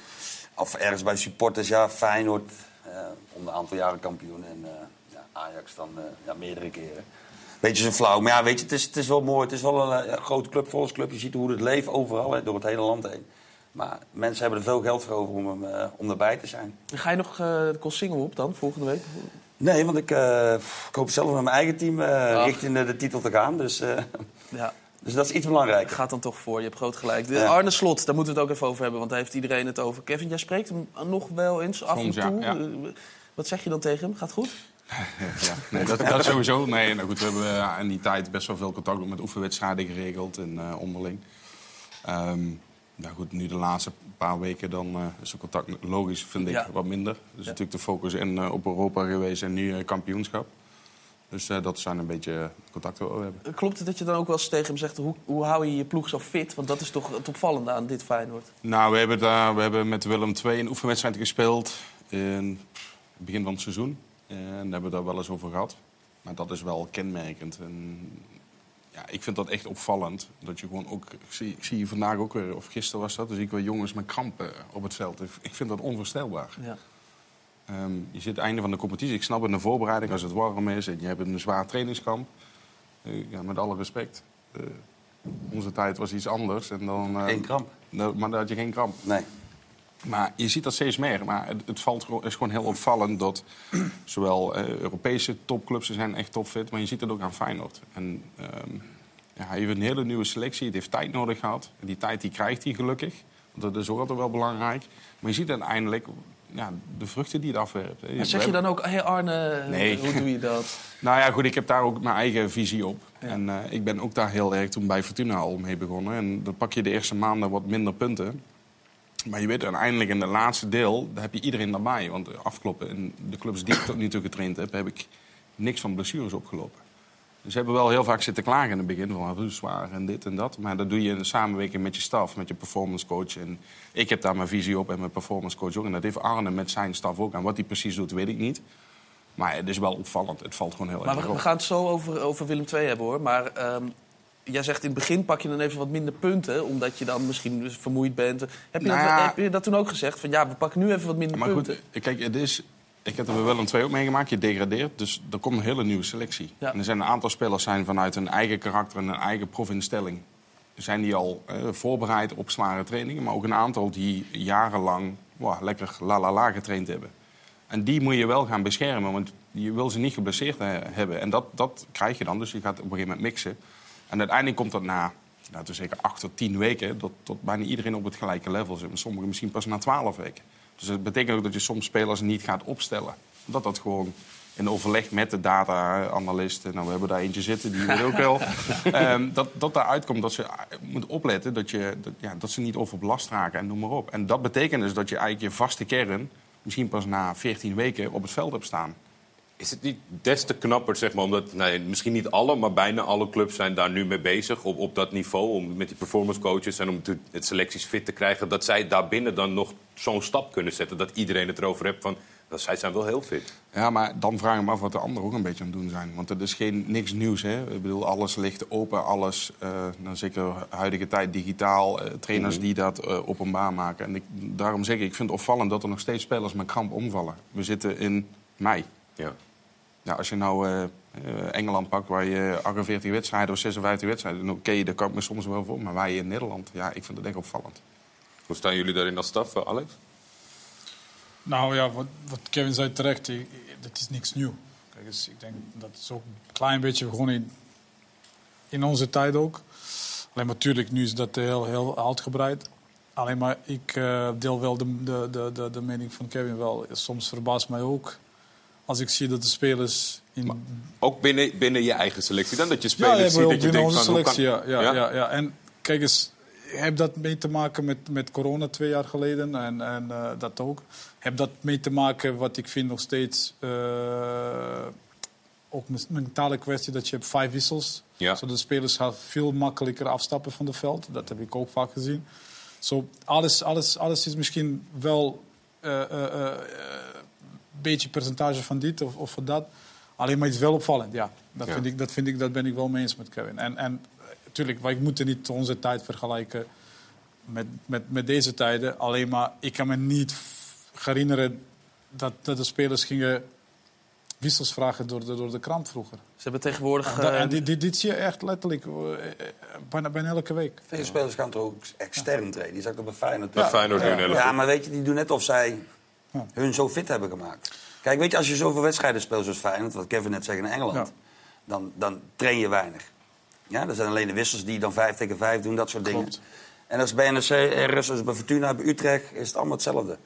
Of ergens bij supporters, ja, Feyenoord. eh om een aantal jaren kampioen. En ja, Ajax dan ja, meerdere keren. Beetje zo flauw. Maar ja, weet je, het is, het is wel mooi. Het is wel een grote club, volksclub. Je ziet hoe het leeft overal, hè, door het hele land heen. Maar mensen hebben er veel geld voor over om, hem, om erbij te zijn. Ga je nog uh, de Kossingel op dan, volgende week? Nee, want ik, uh, ik hoop zelf met mijn eigen team uh, richting de, de, titel te gaan. Dus, uh, ja. Dus dat is iets belangrijker. Gaat dan toch voor, je hebt groot gelijk. De ja. Arne Slot, daar moeten we het ook even over hebben, want daar heeft iedereen het over. Kevin, jij spreekt hem nog wel eens af Soms, en toe. Ja, ja. Wat zeg je dan tegen hem? Gaat het goed? ja, nee, dat, dat sowieso. Nee, nou goed, we hebben uh, in die tijd best wel veel contact met oefenwedstrijden geregeld en uh, onderling. Um, nou goed, nu de laatste paar weken dan uh, is het contact logisch, vind ik, Ja. wat minder. Dus natuurlijk de focus in, uh, op Europa geweest en nu uh, kampioenschap. Dus uh, dat zijn een beetje contacten die we hebben. Klopt het dat je dan ook wel eens tegen hem zegt... hoe, hoe hou je je ploeg zo fit? Want dat is toch het opvallende aan dit Feyenoord. Nou, we hebben, daar, we hebben met Willem II een oefenwedstrijd gespeeld in het begin van het seizoen. En daar hebben we daar wel eens over gehad. Maar dat is wel kenmerkend. En ja, ik vind dat echt opvallend. Dat je gewoon ook, ik zie, ik zie je vandaag ook weer, of gisteren was dat, dus ik weer jongens met krampen op het veld. Ik vind dat onvoorstelbaar. Ja. Um, je zit het einde van de competitie. Ik snap het de voorbereiding als het warm is en je hebt een zwaar trainingskamp. Uh, ja, met alle respect. Uh, onze tijd was iets anders. En dan, uh, geen kramp. Maar dan had je geen kramp. Nee. Maar je ziet dat steeds meer. Maar het, het valt, is gewoon heel opvallend dat zowel Europese topclubs zijn echt topfit, maar je ziet het ook aan Feyenoord. En um, ja, hij heeft een hele nieuwe selectie. Het heeft tijd nodig gehad. En die tijd die krijgt hij gelukkig. Want dat is ook altijd wel belangrijk. Maar je ziet uiteindelijk ja, de vruchten die het afwerpt. Maar zeg je dan ook, hé hey Arne, nee. hoe doe je dat? nou ja, goed, ik heb daar ook mijn eigen visie op. Ja. En uh, ik ben ook daar heel erg toen bij Fortuna al mee begonnen. En dan pak je de eerste maanden wat minder punten. Maar je weet uiteindelijk in het laatste deel, daar heb je iedereen daarbij. Want afkloppen in de clubs die ik tot nu toe getraind heb, heb ik niks van blessures opgelopen. Ze hebben wel heel vaak zitten klagen in het begin van hoe zwaar en dit en dat. Maar dat doe je in samenwerking met je staf, met je performance coach. En ik heb daar mijn visie op en mijn performance coach ook. En dat heeft Arne met zijn staf ook. En wat hij precies doet, weet ik niet. Maar het is wel opvallend. Het valt gewoon heel Maar erg we, op. we gaan het zo over, over Willem II hebben hoor. Maar ehm, jij zegt in het begin pak je dan even wat minder punten. Omdat je dan misschien dus vermoeid bent. Heb je, Nou dat, ja. heb je dat toen ook gezegd? Van ja, we pakken nu even wat minder Maar punten. goed, kijk, het is, ik heb er bij Willem II ook meegemaakt. Je degradeert, dus er komt een hele nieuwe selectie. Ja. En er zijn een aantal spelers zijn vanuit hun eigen karakter en hun eigen profinstelling... zijn die al eh, voorbereid op zware trainingen. Maar ook een aantal die jarenlang wow, lekker la la la getraind hebben. En die moet je wel gaan beschermen, want je wil ze niet geblesseerd eh, hebben. En dat, dat krijg je dan, dus je gaat op een gegeven moment mixen. En uiteindelijk komt dat na, laten we zeggen, acht tot tien weken... dat tot bijna iedereen op het gelijke level zit. En sommigen misschien pas na twaalf weken. Dus dat betekent ook dat je soms spelers niet gaat opstellen. Dat dat gewoon in overleg met de data-analysten... nou, we hebben daar eentje zitten, die weet ook wel... ehm, dat, dat daaruit komt dat ze eh, moet opletten dat, je, dat, ja, dat ze niet overbelast raken en noem maar op. En dat betekent dus dat je eigenlijk je vaste kern... misschien pas na 14 weken op het veld hebt staan. Is het niet des te knapper, zeg maar, omdat nee, misschien niet alle, maar bijna alle clubs zijn daar nu mee bezig op, op dat niveau, om met die performance coaches en om te- het selecties fit te krijgen, dat zij daarbinnen dan nog zo'n stap kunnen zetten, dat iedereen het erover heeft van, dat zij zijn wel heel fit. Ja, maar dan vraag ik me af wat de anderen ook een beetje aan het doen zijn. Want het is geen, niks nieuws. Hè? Ik bedoel, alles ligt open, alles, eh nou, zeker huidige tijd, digitaal. eh, trainers Mhm. die dat eh, openbaar maken. En ik, daarom zeg ik, ik vind het opvallend dat er nog steeds spelers met kramp omvallen. We zitten in mei. Ja. Ja, als je nou Engeland pakt, waar je 48 wedstrijden of 56 wedstrijden... dan oké, daar kan ik me soms wel voor. Maar wij in Nederland, ja, ik vind het echt opvallend. Hoe staan jullie daarin als staf, eh, Alex? Nou ja, wat, wat Kevin zei terecht, dat is niks nieuw. Kijk, dus ik denk dat is ook een klein beetje gewoon in, in onze tijd ook. Alleen maar natuurlijk, nu is dat heel, heel uitgebreid. Alleen maar ik eh, deel wel de, de, de, de, mening van Kevin wel. Soms verbaast mij ook als ik zie dat de spelers in Ook binnen, binnen je eigen selectie dan? Dat je spelers ja, ziet dat je denkt onze van... selectie, kan- ja, ja, ja? Ja, En kijk eens, heb dat mee te maken met, met corona twee jaar geleden en, en eh, dat ook. Heb dat mee te maken, wat ik vind nog steeds, eh, ook een mentale kwestie, dat je hebt vijf wissels. Ja. Zodat de spelers gaan veel makkelijker afstappen van het veld. Dat heb ik ook vaak gezien. Zo, alles, alles, alles is misschien wel een eh, beetje percentage van dit of, of van dat. Alleen maar het is wel opvallend, ja. Dat, Ja. Vind ik, dat, vind ik, dat ben ik wel mee eens met Kevin. En, en natuurlijk, wij moeten niet onze tijd vergelijken met, met, met deze tijden. Alleen maar, ik kan me niet herinneren dat, dat de spelers gingen wissels vragen door de, door de krant vroeger. Ze hebben tegenwoordig... En, dat- eh, en dit, dit, dit zie je echt letterlijk eh, eh, bijna, bijna elke week. Veel spelers gaan toch ook extern trainen. Die zag ik ook bij Feyenoord. Bij Feyenoord doen ja. ja, maar weet je, die doen net of zij Ja. hun zo fit hebben gemaakt. Kijk, weet je, als je zoveel wedstrijden speelt zoals Feyenoord, wat Kevin net zegt in Engeland, Ja. dan, dan train je weinig. Ja, er zijn alleen de wissels die dan vijf tegen vijf doen, dat soort dingen. En als bij NRC, RS, als bij Fortuna, bij Utrecht, is het allemaal hetzelfde.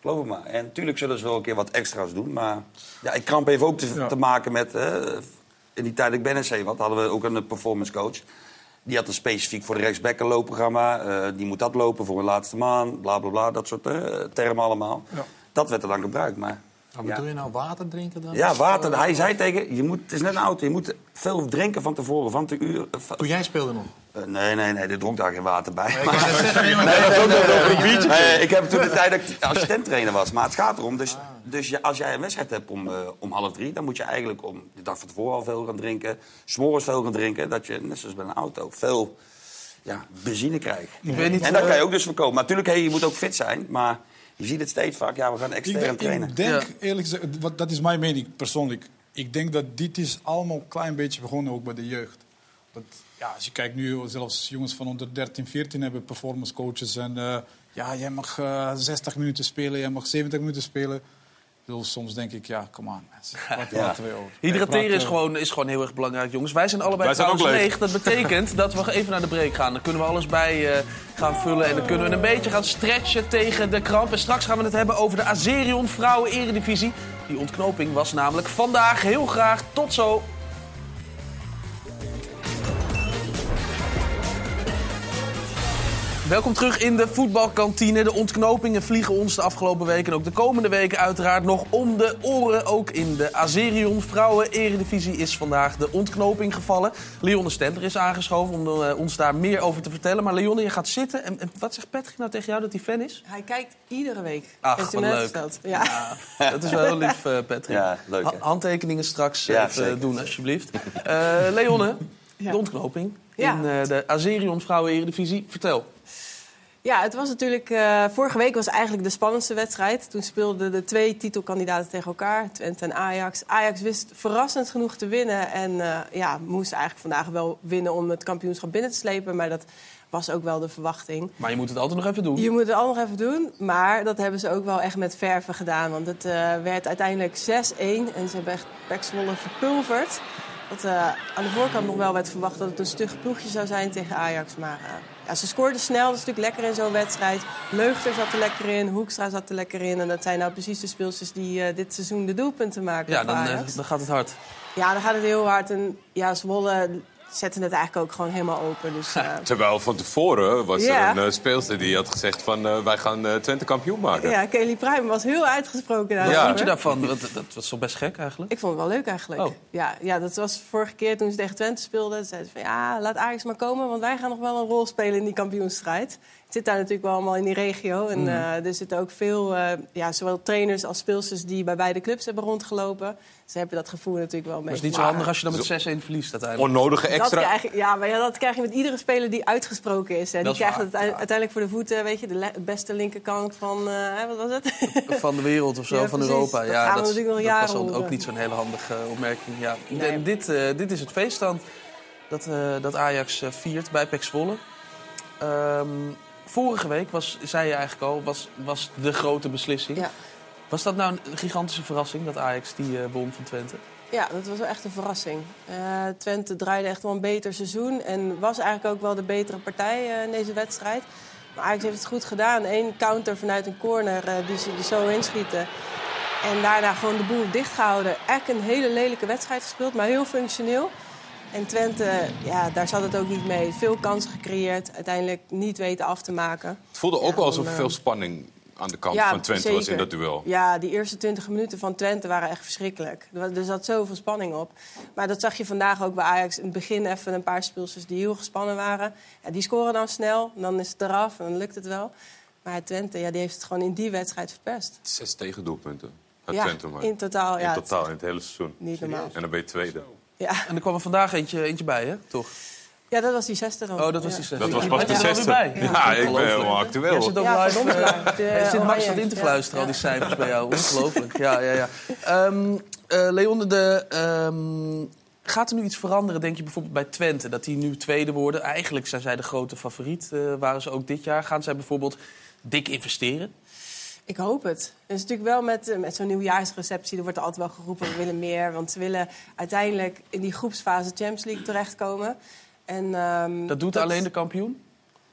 Geloof me maar. En natuurlijk zullen ze wel een keer wat extra's doen. Maar ja, ik kramp heeft ook te, Ja. te maken met... eh, in die tijd dat ik bij NRC was, hadden we ook een performance coach. Die had een specifiek voor de rechtsback een loopprogramma. Eh, die moet dat lopen voor een laatste maand. Bla, bla, bla. Dat soort eh, termen allemaal. Ja. Dat werd er dan gebruikt. Maar Maar bedoel je nou water drinken dan? ja, water. eh, Hij zei tegen je moet, het is net een auto. Je moet veel drinken van tevoren. Van te uur, eh, Toen jij speelde nog? eh, nee, nee, nee. Er dronk daar geen water bij. Maar- Nee. Nee, ik heb toen de tijd dat ik assistent-trainer was. Maar het gaat erom, dus, dus als jij een wedstrijd hebt om, eh, om half drie... dan moet je eigenlijk om de dag van tevoren al veel gaan drinken. S'morgens veel gaan drinken. Dat je, net zoals bij een auto, veel ja, benzine krijgt. Ik weet niet, en dat eh, kan je ook dus voorkomen. Maar natuurlijk, hey, je moet ook fit zijn. Maar je ziet het steeds vaak. Ja, we gaan Ik extern denk, trainen. ik denk Ja. eerlijk gezegd, wat, dat is mijn mening persoonlijk. Ik denk dat dit is allemaal een klein beetje begonnen ook bij de jeugd. Dat, ja, als je kijkt nu, zelfs jongens van onder 13, 14 hebben performance coaches. En eh, ja, jij mag eh 60 minuten spelen, jij mag 70 minuten spelen. Bedoel, soms denk ik, ja, kom aan. mensen. Wat we over? Hydrateren is gewoon, is gewoon heel erg belangrijk, jongens. Wij zijn allebei Wij zijn ook trouwens leeg. leeg. Dat betekent dat we even naar de break gaan. Dan kunnen we alles bij eh, gaan vullen. En dan kunnen we een beetje gaan stretchen tegen de kramp. En straks gaan we het hebben over de Azerion Vrouwen Eredivisie. Die ontknoping was namelijk vandaag. Heel graag. Tot zo. Welkom terug in de voetbalkantine. De ontknopingen vliegen ons de afgelopen weken en ook de komende weken uiteraard nog om de oren. Ook in de Azerion Vrouwen Eredivisie is vandaag de ontknoping gevallen. Leonne Stender is aangeschoven om eh, ons daar meer over te vertellen. Maar Leonne, je gaat zitten. En, en wat zegt Patrick nou tegen jou dat hij fan is? Hij kijkt iedere week. Ach, wat leuk. verteld. Ja. Dat is wel heel lief, eh, Patrick. Ja, leuk, handtekeningen straks Ja, even zeker. doen, alsjeblieft. Eh Leonne, Ja. de ontknoping Ja. in eh, de Azerion Vrouwen Eredivisie. Vertel. Ja, het was natuurlijk. eh, vorige week was eigenlijk de spannendste wedstrijd. Toen speelden de twee titelkandidaten tegen elkaar, Twente en Ajax. Ajax wist verrassend genoeg te winnen. En eh, ja, moest eigenlijk vandaag wel winnen om het kampioenschap binnen te slepen. Maar dat was ook wel de verwachting. Maar je moet het altijd nog even doen. Je moet het al nog even doen, maar dat hebben ze ook wel echt met verven gedaan. Want het werd uiteindelijk 6-1 en ze hebben echt Pek Zwolle verpulverd. Dat eh, aan de voorkant nog wel werd verwacht dat het een stug ploegje zou zijn tegen Ajax. Maar eh, ja, ze scoorden snel, dat is natuurlijk lekker in zo'n wedstrijd. Leugter zat er lekker in, Hoekstra zat er lekker in. En dat zijn nou precies de speelsters die eh, dit seizoen de doelpunten maken Ja, dan, dan gaat het hard. Ja, dan gaat het heel hard. En ja, Zwolle zetten het eigenlijk ook gewoon helemaal open. Dus, eh, Terwijl van tevoren was Ja. er een eh, speelster die had gezegd van eh, wij gaan Twente kampioen maken. ja, Kelly Pruim was heel uitgesproken Wat daarover. vond je daarvan? Dat, dat was toch best gek eigenlijk? Ik vond het wel leuk eigenlijk. Oh. Ja, ja, dat was vorige keer toen ze tegen Twente speelden. Zeiden ze van ja, laat Ajax maar komen, want wij gaan nog wel een rol spelen in die kampioenstrijd. Zit daar natuurlijk wel allemaal in die regio. En Mhm. eh, er zitten ook veel, eh, ja, zowel trainers als speelsters die bij beide clubs hebben rondgelopen. Ze hebben dat gevoel natuurlijk wel Maar het is niet zo handig als je dan met 6-1 verliest uiteindelijk. Onnodige Dat krijg, je- ja, maar ja, dat krijg je met iedere speler die uitgesproken is. Hè. Die Dat is krijgt waar, het uiteindelijk voor de voeten, weet je, de le- beste linkerkant van, eh, wat was het? Van de wereld of zo, Ja, van precies. Europa. Dat ja, gaan we dat, is- natuurlijk nog dat was ook niet zo'n hele handige opmerking. Ja. Nee. En dit, eh, dit is het feest dan dat, eh, dat Ajax eh, viert bij Pek Zwolle. Ehm, vorige week was, zei je eigenlijk al, was, was de grote beslissing. Ja. Was dat nou een gigantische verrassing dat Ajax die eh, won van Twente? Ja, dat was wel echt een verrassing. Eh, Twente draaide echt wel een beter seizoen en was eigenlijk ook wel de betere partij eh, in deze wedstrijd. Maar Ajax heeft het goed gedaan. Eén counter vanuit een corner die ze er zo inschieten. En daarna gewoon de boel dichtgehouden. Echt een hele lelijke wedstrijd gespeeld, maar heel functioneel. En Twente, ja, daar zat het ook niet mee. Veel kansen gecreëerd, uiteindelijk niet weten af te maken. Het voelde ook wel alsof er eh, veel spanning aan de kant ja, van Twente was in dat duel. Ja, die eerste 20 minuten van Twente waren echt verschrikkelijk. Er zat zoveel spanning op. Maar dat zag je vandaag ook bij Ajax. In het begin even een paar speelsters die heel gespannen waren. Ja, die scoren dan snel, dan is het eraf en dan lukt het wel. Maar Twente, ja, die heeft het gewoon in die wedstrijd verpest. Zes tegendoelpunten. Ja, Twente maar. in totaal, ja, In totaal, in het hele seizoen. Niet normaal. En dan ben je tweede. Ja. En er kwam er vandaag eentje, eentje bij, hè? Toch? ja, dat was die zesde dan. Oh, dat was die zesde. Dat was pas de je er alweer zesde. bij? Ja, ik ben helemaal actueel. Jij zit ook Ja, live. ja. Jij zit Max dat in te fluisteren, al die cijfers bij jou. Ongelooflijk. Ja, ja, ja. Ehm eh, Leonne, de, ehm, gaat er nu iets veranderen, denk je bijvoorbeeld bij Twente? Dat die nu tweede worden. Eigenlijk zijn zij de grote favoriet, eh, waren ze ook dit jaar. Gaan zij bijvoorbeeld dik investeren? Ik hoop het. Het is natuurlijk wel met, eh, met zo'n nieuwjaarsreceptie, er wordt altijd wel geroepen, we willen meer. Want ze willen uiteindelijk in die groepsfase Champions League terechtkomen. En, ehm, Dat doet alleen de kampioen?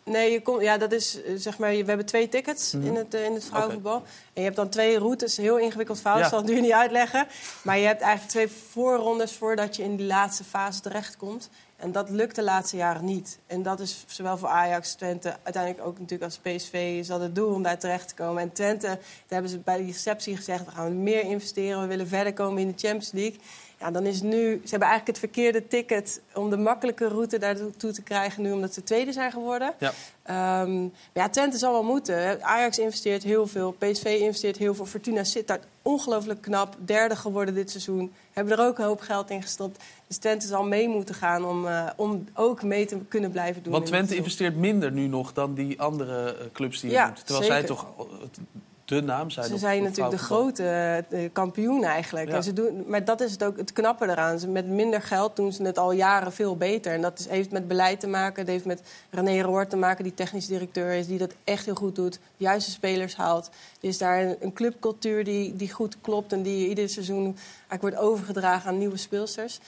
Nee, je komt, ja, dat is eh, zeg maar. We hebben twee tickets Mhm. in het, eh, in het vrouwenvoetbal. En je hebt dan twee routes. Heel ingewikkeld verhaal, Ja. ik zal het nu niet uitleggen. Maar je hebt eigenlijk twee voorrondes voordat je in die laatste fase terechtkomt. En dat lukt de laatste jaren niet. En dat is zowel voor Ajax, Twente, uiteindelijk ook natuurlijk als PSV... is dat het doel om daar terecht te komen. En Twente, daar hebben ze bij die receptie gezegd... we gaan meer investeren, we willen verder komen in de Champions League. Ja, dan is nu... Ze hebben eigenlijk het verkeerde ticket om de makkelijke route daartoe te krijgen... nu omdat ze tweede zijn geworden. Ja. Ehm, maar ja, Twente zal wel moeten. Ajax investeert heel veel, PSV investeert heel veel. Fortuna zit daar ongelooflijk knap. Derde geworden dit seizoen. Hebben er ook een hoop geld in gestopt. Dus Twente zal mee moeten gaan om, eh, om ook mee te kunnen blijven doen. Want Twente investeert minder nu nog dan die andere eh, clubs die je Ja, noemt. Terwijl zij zeker. toch al het- de naam zijn. Ze zijn natuurlijk de grote eh, kampioen eigenlijk. Ja. En ze doen, maar dat is het ook het knappe eraan. Ze, met minder geld doen ze het al jaren veel beter. En dat is, heeft met beleid te maken. Het heeft met René Roord te maken, die technisch directeur is... die dat echt heel goed doet, de juiste spelers haalt. Er is daar een, een clubcultuur die, die goed klopt... en die ieder seizoen eigenlijk wordt overgedragen aan nieuwe speelsters.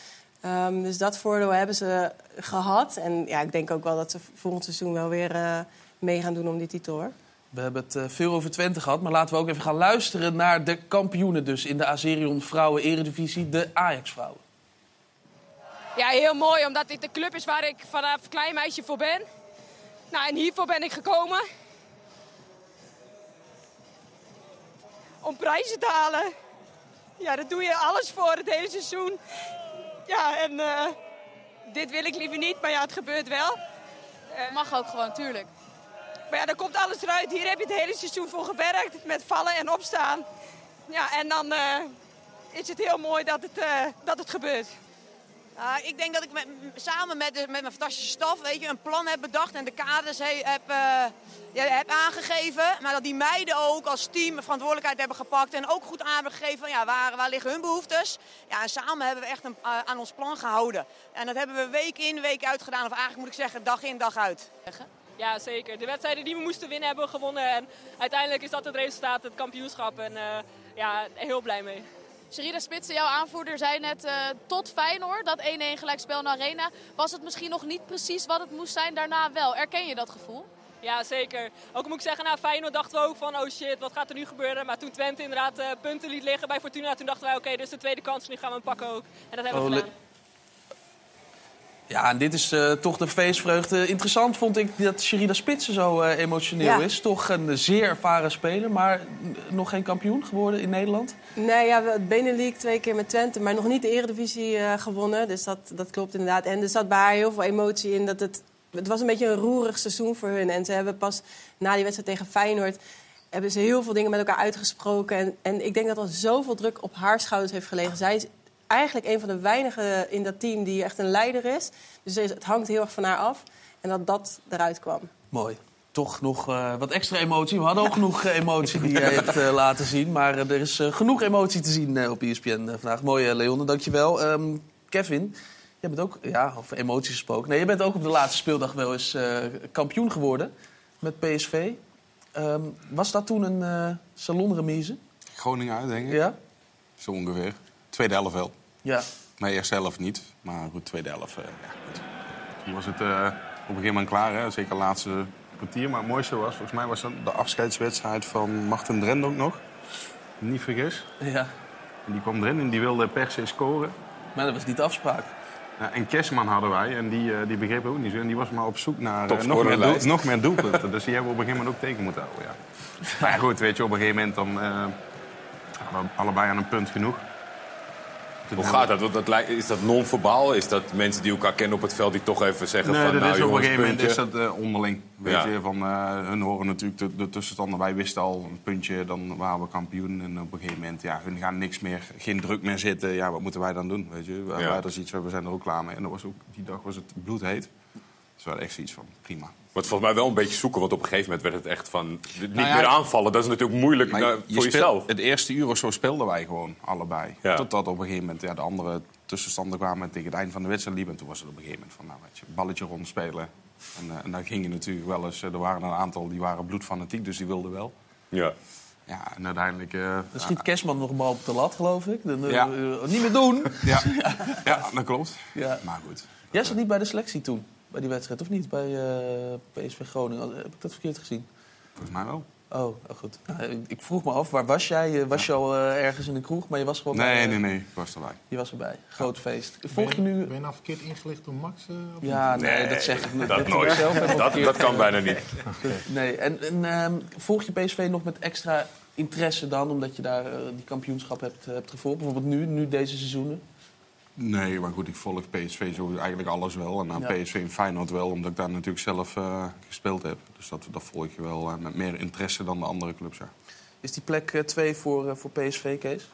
Ehm, dus dat voordeel hebben ze gehad. En ja, ik denk ook wel dat ze volgend seizoen wel weer eh, mee gaan doen om die titel, hoor. We hebben het eh, veel over Twente gehad, maar laten we ook even gaan luisteren naar de kampioenen dus in de Azerion Vrouwen Eredivisie, de Ajax-vrouwen. Ja, heel mooi, omdat dit de club is waar ik vanaf klein meisje voor ben. Nou, en hiervoor ben ik gekomen. Om prijzen te halen. Ja, daar doe je alles voor het hele seizoen. Ja, en eh, dit wil ik liever niet, maar ja, het gebeurt wel. Mag ook gewoon, tuurlijk. Maar ja, dan komt alles eruit. Hier heb je het hele seizoen voor gewerkt, met vallen en opstaan. Ja, en dan eh, is het heel mooi dat het, eh, dat het gebeurt. Ik denk dat ik samen met, met mijn fantastische staf weet je, een plan heb bedacht en de kaders he- heb, eh, ja, heb aangegeven. Maar dat die meiden ook als team verantwoordelijkheid hebben gepakt en ook goed aan hebben gegeven van ja, waar, waar liggen hun behoeftes. Ja, en samen hebben we echt een, aan ons plan gehouden. En dat hebben we week in, week uit gedaan. Of eigenlijk moet ik zeggen, dag in, dag uit. Ja, zeker. De wedstrijden die we moesten winnen hebben we gewonnen. En uiteindelijk is dat het resultaat, het kampioenschap. En eh, ja, heel blij mee. Sherida Spitsen, jouw aanvoerder, zei net eh, tot Feyenoord, dat 1-1 gelijkspel in de arena. Was het misschien nog niet precies wat het moest zijn, daarna wel. Erken je dat gevoel? Ja, zeker. Ook moet ik zeggen, na Feyenoord dachten we ook van, oh shit, wat gaat er nu gebeuren? Maar toen Twente inderdaad eh, punten liet liggen bij Fortuna, toen dachten wij, oké, dit is de tweede kans, nu gaan we hem pakken ook. En dat hebben we Oh, gedaan. Ja, en dit is eh, toch de feestvreugde. Interessant vond ik dat Sherida Spitsen zo eh, emotioneel Ja. is. Toch een zeer ervaren speler, maar nog geen kampioen geworden in Nederland. Nee, ja, het Benelux twee keer met Twente, maar nog niet de Eredivisie eh, gewonnen. Dus dat, dat klopt inderdaad. En er zat bij haar heel veel emotie in. Dat het, het was een beetje een roerig seizoen voor hun. En ze hebben pas na die wedstrijd tegen Feyenoord... hebben ze heel veel dingen met elkaar uitgesproken. En, en ik denk dat er zoveel druk op haar schouders heeft gelegen. Zij is eigenlijk een van de weinigen in dat team die echt een leider is. Dus het hangt heel erg van haar af. En dat dat eruit kwam. Mooi. Toch nog eh, wat extra emotie. We hadden ook genoeg emotie die jij hebt eh, laten zien. Maar eh, er is genoeg emotie te zien op ESPN vandaag. Mooi, Leon. Dankjewel. Ehm Kevin, jij bent ook, ja, over emoties gesproken. Nee, je bent ook op de laatste speeldag wel eens eh, kampioen geworden met PSV. Ehm, was dat toen een eh salonremise? Groningen uit, denk ik. Ja? Zo ongeveer. Tweede helft wel. Ja. Nee, eerste helft niet. Maar goed, tweede helft. eh, ja, goed. Toen was het eh, op een gegeven moment klaar, hè? zeker het laatste kwartier. Maar het mooiste was, volgens mij was dat de afscheidswedstrijd van Martin Drent ook nog. Niet vergis. Ja. En die kwam erin en die wilde per se scoren. Maar dat was niet de afspraak. Ja, en Kerstman hadden wij en die, eh, die begreep ook niet zo. En die was maar op zoek naar nog, meer doel- nog meer doelpunten. dus die hebben we op een gegeven moment ook tegen moeten houden. Ja. Maar ja, goed, weet je, op een gegeven moment dan, eh, hadden we allebei aan een punt genoeg. Hoe gaat dat? Want dat lijkt- is dat non-verbaal? Is dat mensen die elkaar kennen op het veld die toch even zeggen Nee, van... dat nou, is op een gegeven moment is dat eh, onderling. Weet Ja. je, van, eh, hun horen natuurlijk de, de tussenstanden. Wij wisten al een puntje, dan waren we kampioen. En op een gegeven moment, ja, hun gaan niks meer, geen druk meer zitten. Ja, wat moeten wij dan doen? Weet je? Wij, Ja. wij, dat is iets, we zijn er ook klaar mee. En dat was ook, die dag was het bloedheet. Dus we hadden echt zoiets van, prima. Maar het volgens mij wel een beetje zoeken, want op een gegeven moment werd het echt van... Niet Nou ja, meer aanvallen, dat is natuurlijk moeilijk Maar nou, je voor jezelf. Het eerste uur of zo speelden wij gewoon allebei. Ja. Totdat op een gegeven moment ja, de andere tussenstanden kwamen en tegen het eind van de wedstrijd liepen. En toen was het op een gegeven moment van, nou weet je, balletje rondspelen. En, eh, en dan ging je natuurlijk wel eens, eh, er waren een aantal die waren bloedfanatiek, dus die wilden wel. Ja. Ja, en uiteindelijk... eh, Dan schiet Kerstman nog een bal op de lat, geloof ik. Dan, Ja. niet meer doen. Ja, ja dat klopt. Ja. Maar goed. Jij zat niet bij de selectie toen, bij die wedstrijd, of niet? Bij eh, PSV Groningen. Heb ik dat verkeerd gezien? Volgens mij wel. Oh, oh goed. Nou, ik- ik vroeg me af, waar was jij? Eh, Was je al eh, ergens in de kroeg? Maar je was gewoon bij... Nee, eh, nee, nee, ik was erbij. Je was erbij. Groot feest. Volg je nu... Ben je nou verkeerd ingelicht door Max? eh, of Ja, nee, dat zeg ik niet. dat nooit. zelf Dat- dat kan bijna niet. Nee, en, en ehm, volg je PSV nog met extra interesse dan, omdat je daar eh, die kampioenschap hebt, hebt gevolgd? Bijvoorbeeld nu, nu deze seizoenen? Nee, maar goed, ik volg PSV zo eigenlijk alles wel. En aan Ja. PSV en Feyenoord wel, omdat ik daar natuurlijk zelf eh, gespeeld heb. Dus dat, dat volg je wel eh, met meer interesse dan de andere clubs, ja. Is die plek 2 voor, eh, voor PSV, Kees?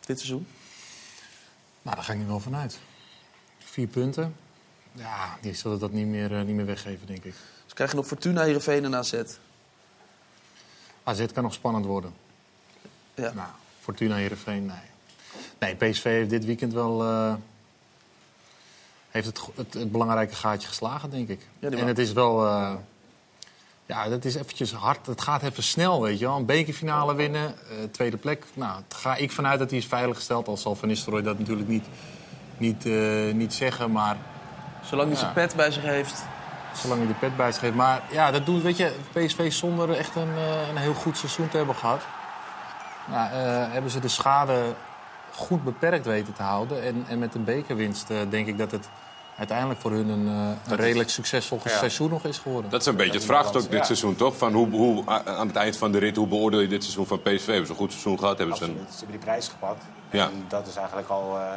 Dit seizoen? Nou, daar ga ik nu wel vanuit. Vier punten. Ja, die zullen dat niet meer, niet meer weggeven, denk ik. Ze krijgen nog Fortuna, Heerenveen en AZ. AZ kan nog spannend worden. Ja. Nou, Fortuna, Heerenveen, nee. Nee, PSV heeft dit weekend wel... eh, heeft het, het, het belangrijke gaatje geslagen, denk ik. Ja, en het is wel... eh, ja, dat is eventjes hard. Het gaat even snel, weet je wel. Een bekerfinale winnen, eh, tweede plek. Nou, ga ik vanuit dat hij is veiliggesteld. Al zal Van Nistelrooy dat natuurlijk niet, niet, niet zeggen, maar... Zolang hij Ja. zijn pet bij zich heeft. Zolang hij de pet bij zich heeft. Maar ja, dat doet, weet je, PSV zonder echt een, een heel goed seizoen te hebben gehad. Nou, hebben ze de schade goed beperkt weten te houden. En, en met een bekerwinst eh, denk ik dat het uiteindelijk voor hun een, eh, een redelijk succesvol Ja. seizoen nog is geworden. Dat is een beetje het vraagstuk dit seizoen, toch? Van hoe, hoe, aan het eind van de rit, hoe beoordeel je dit seizoen van PSV? Hebben ze een goed seizoen gehad? Hebben ze een... Absoluut. Ze hebben die prijs gepakt. Ja. En dat is eigenlijk al, eh,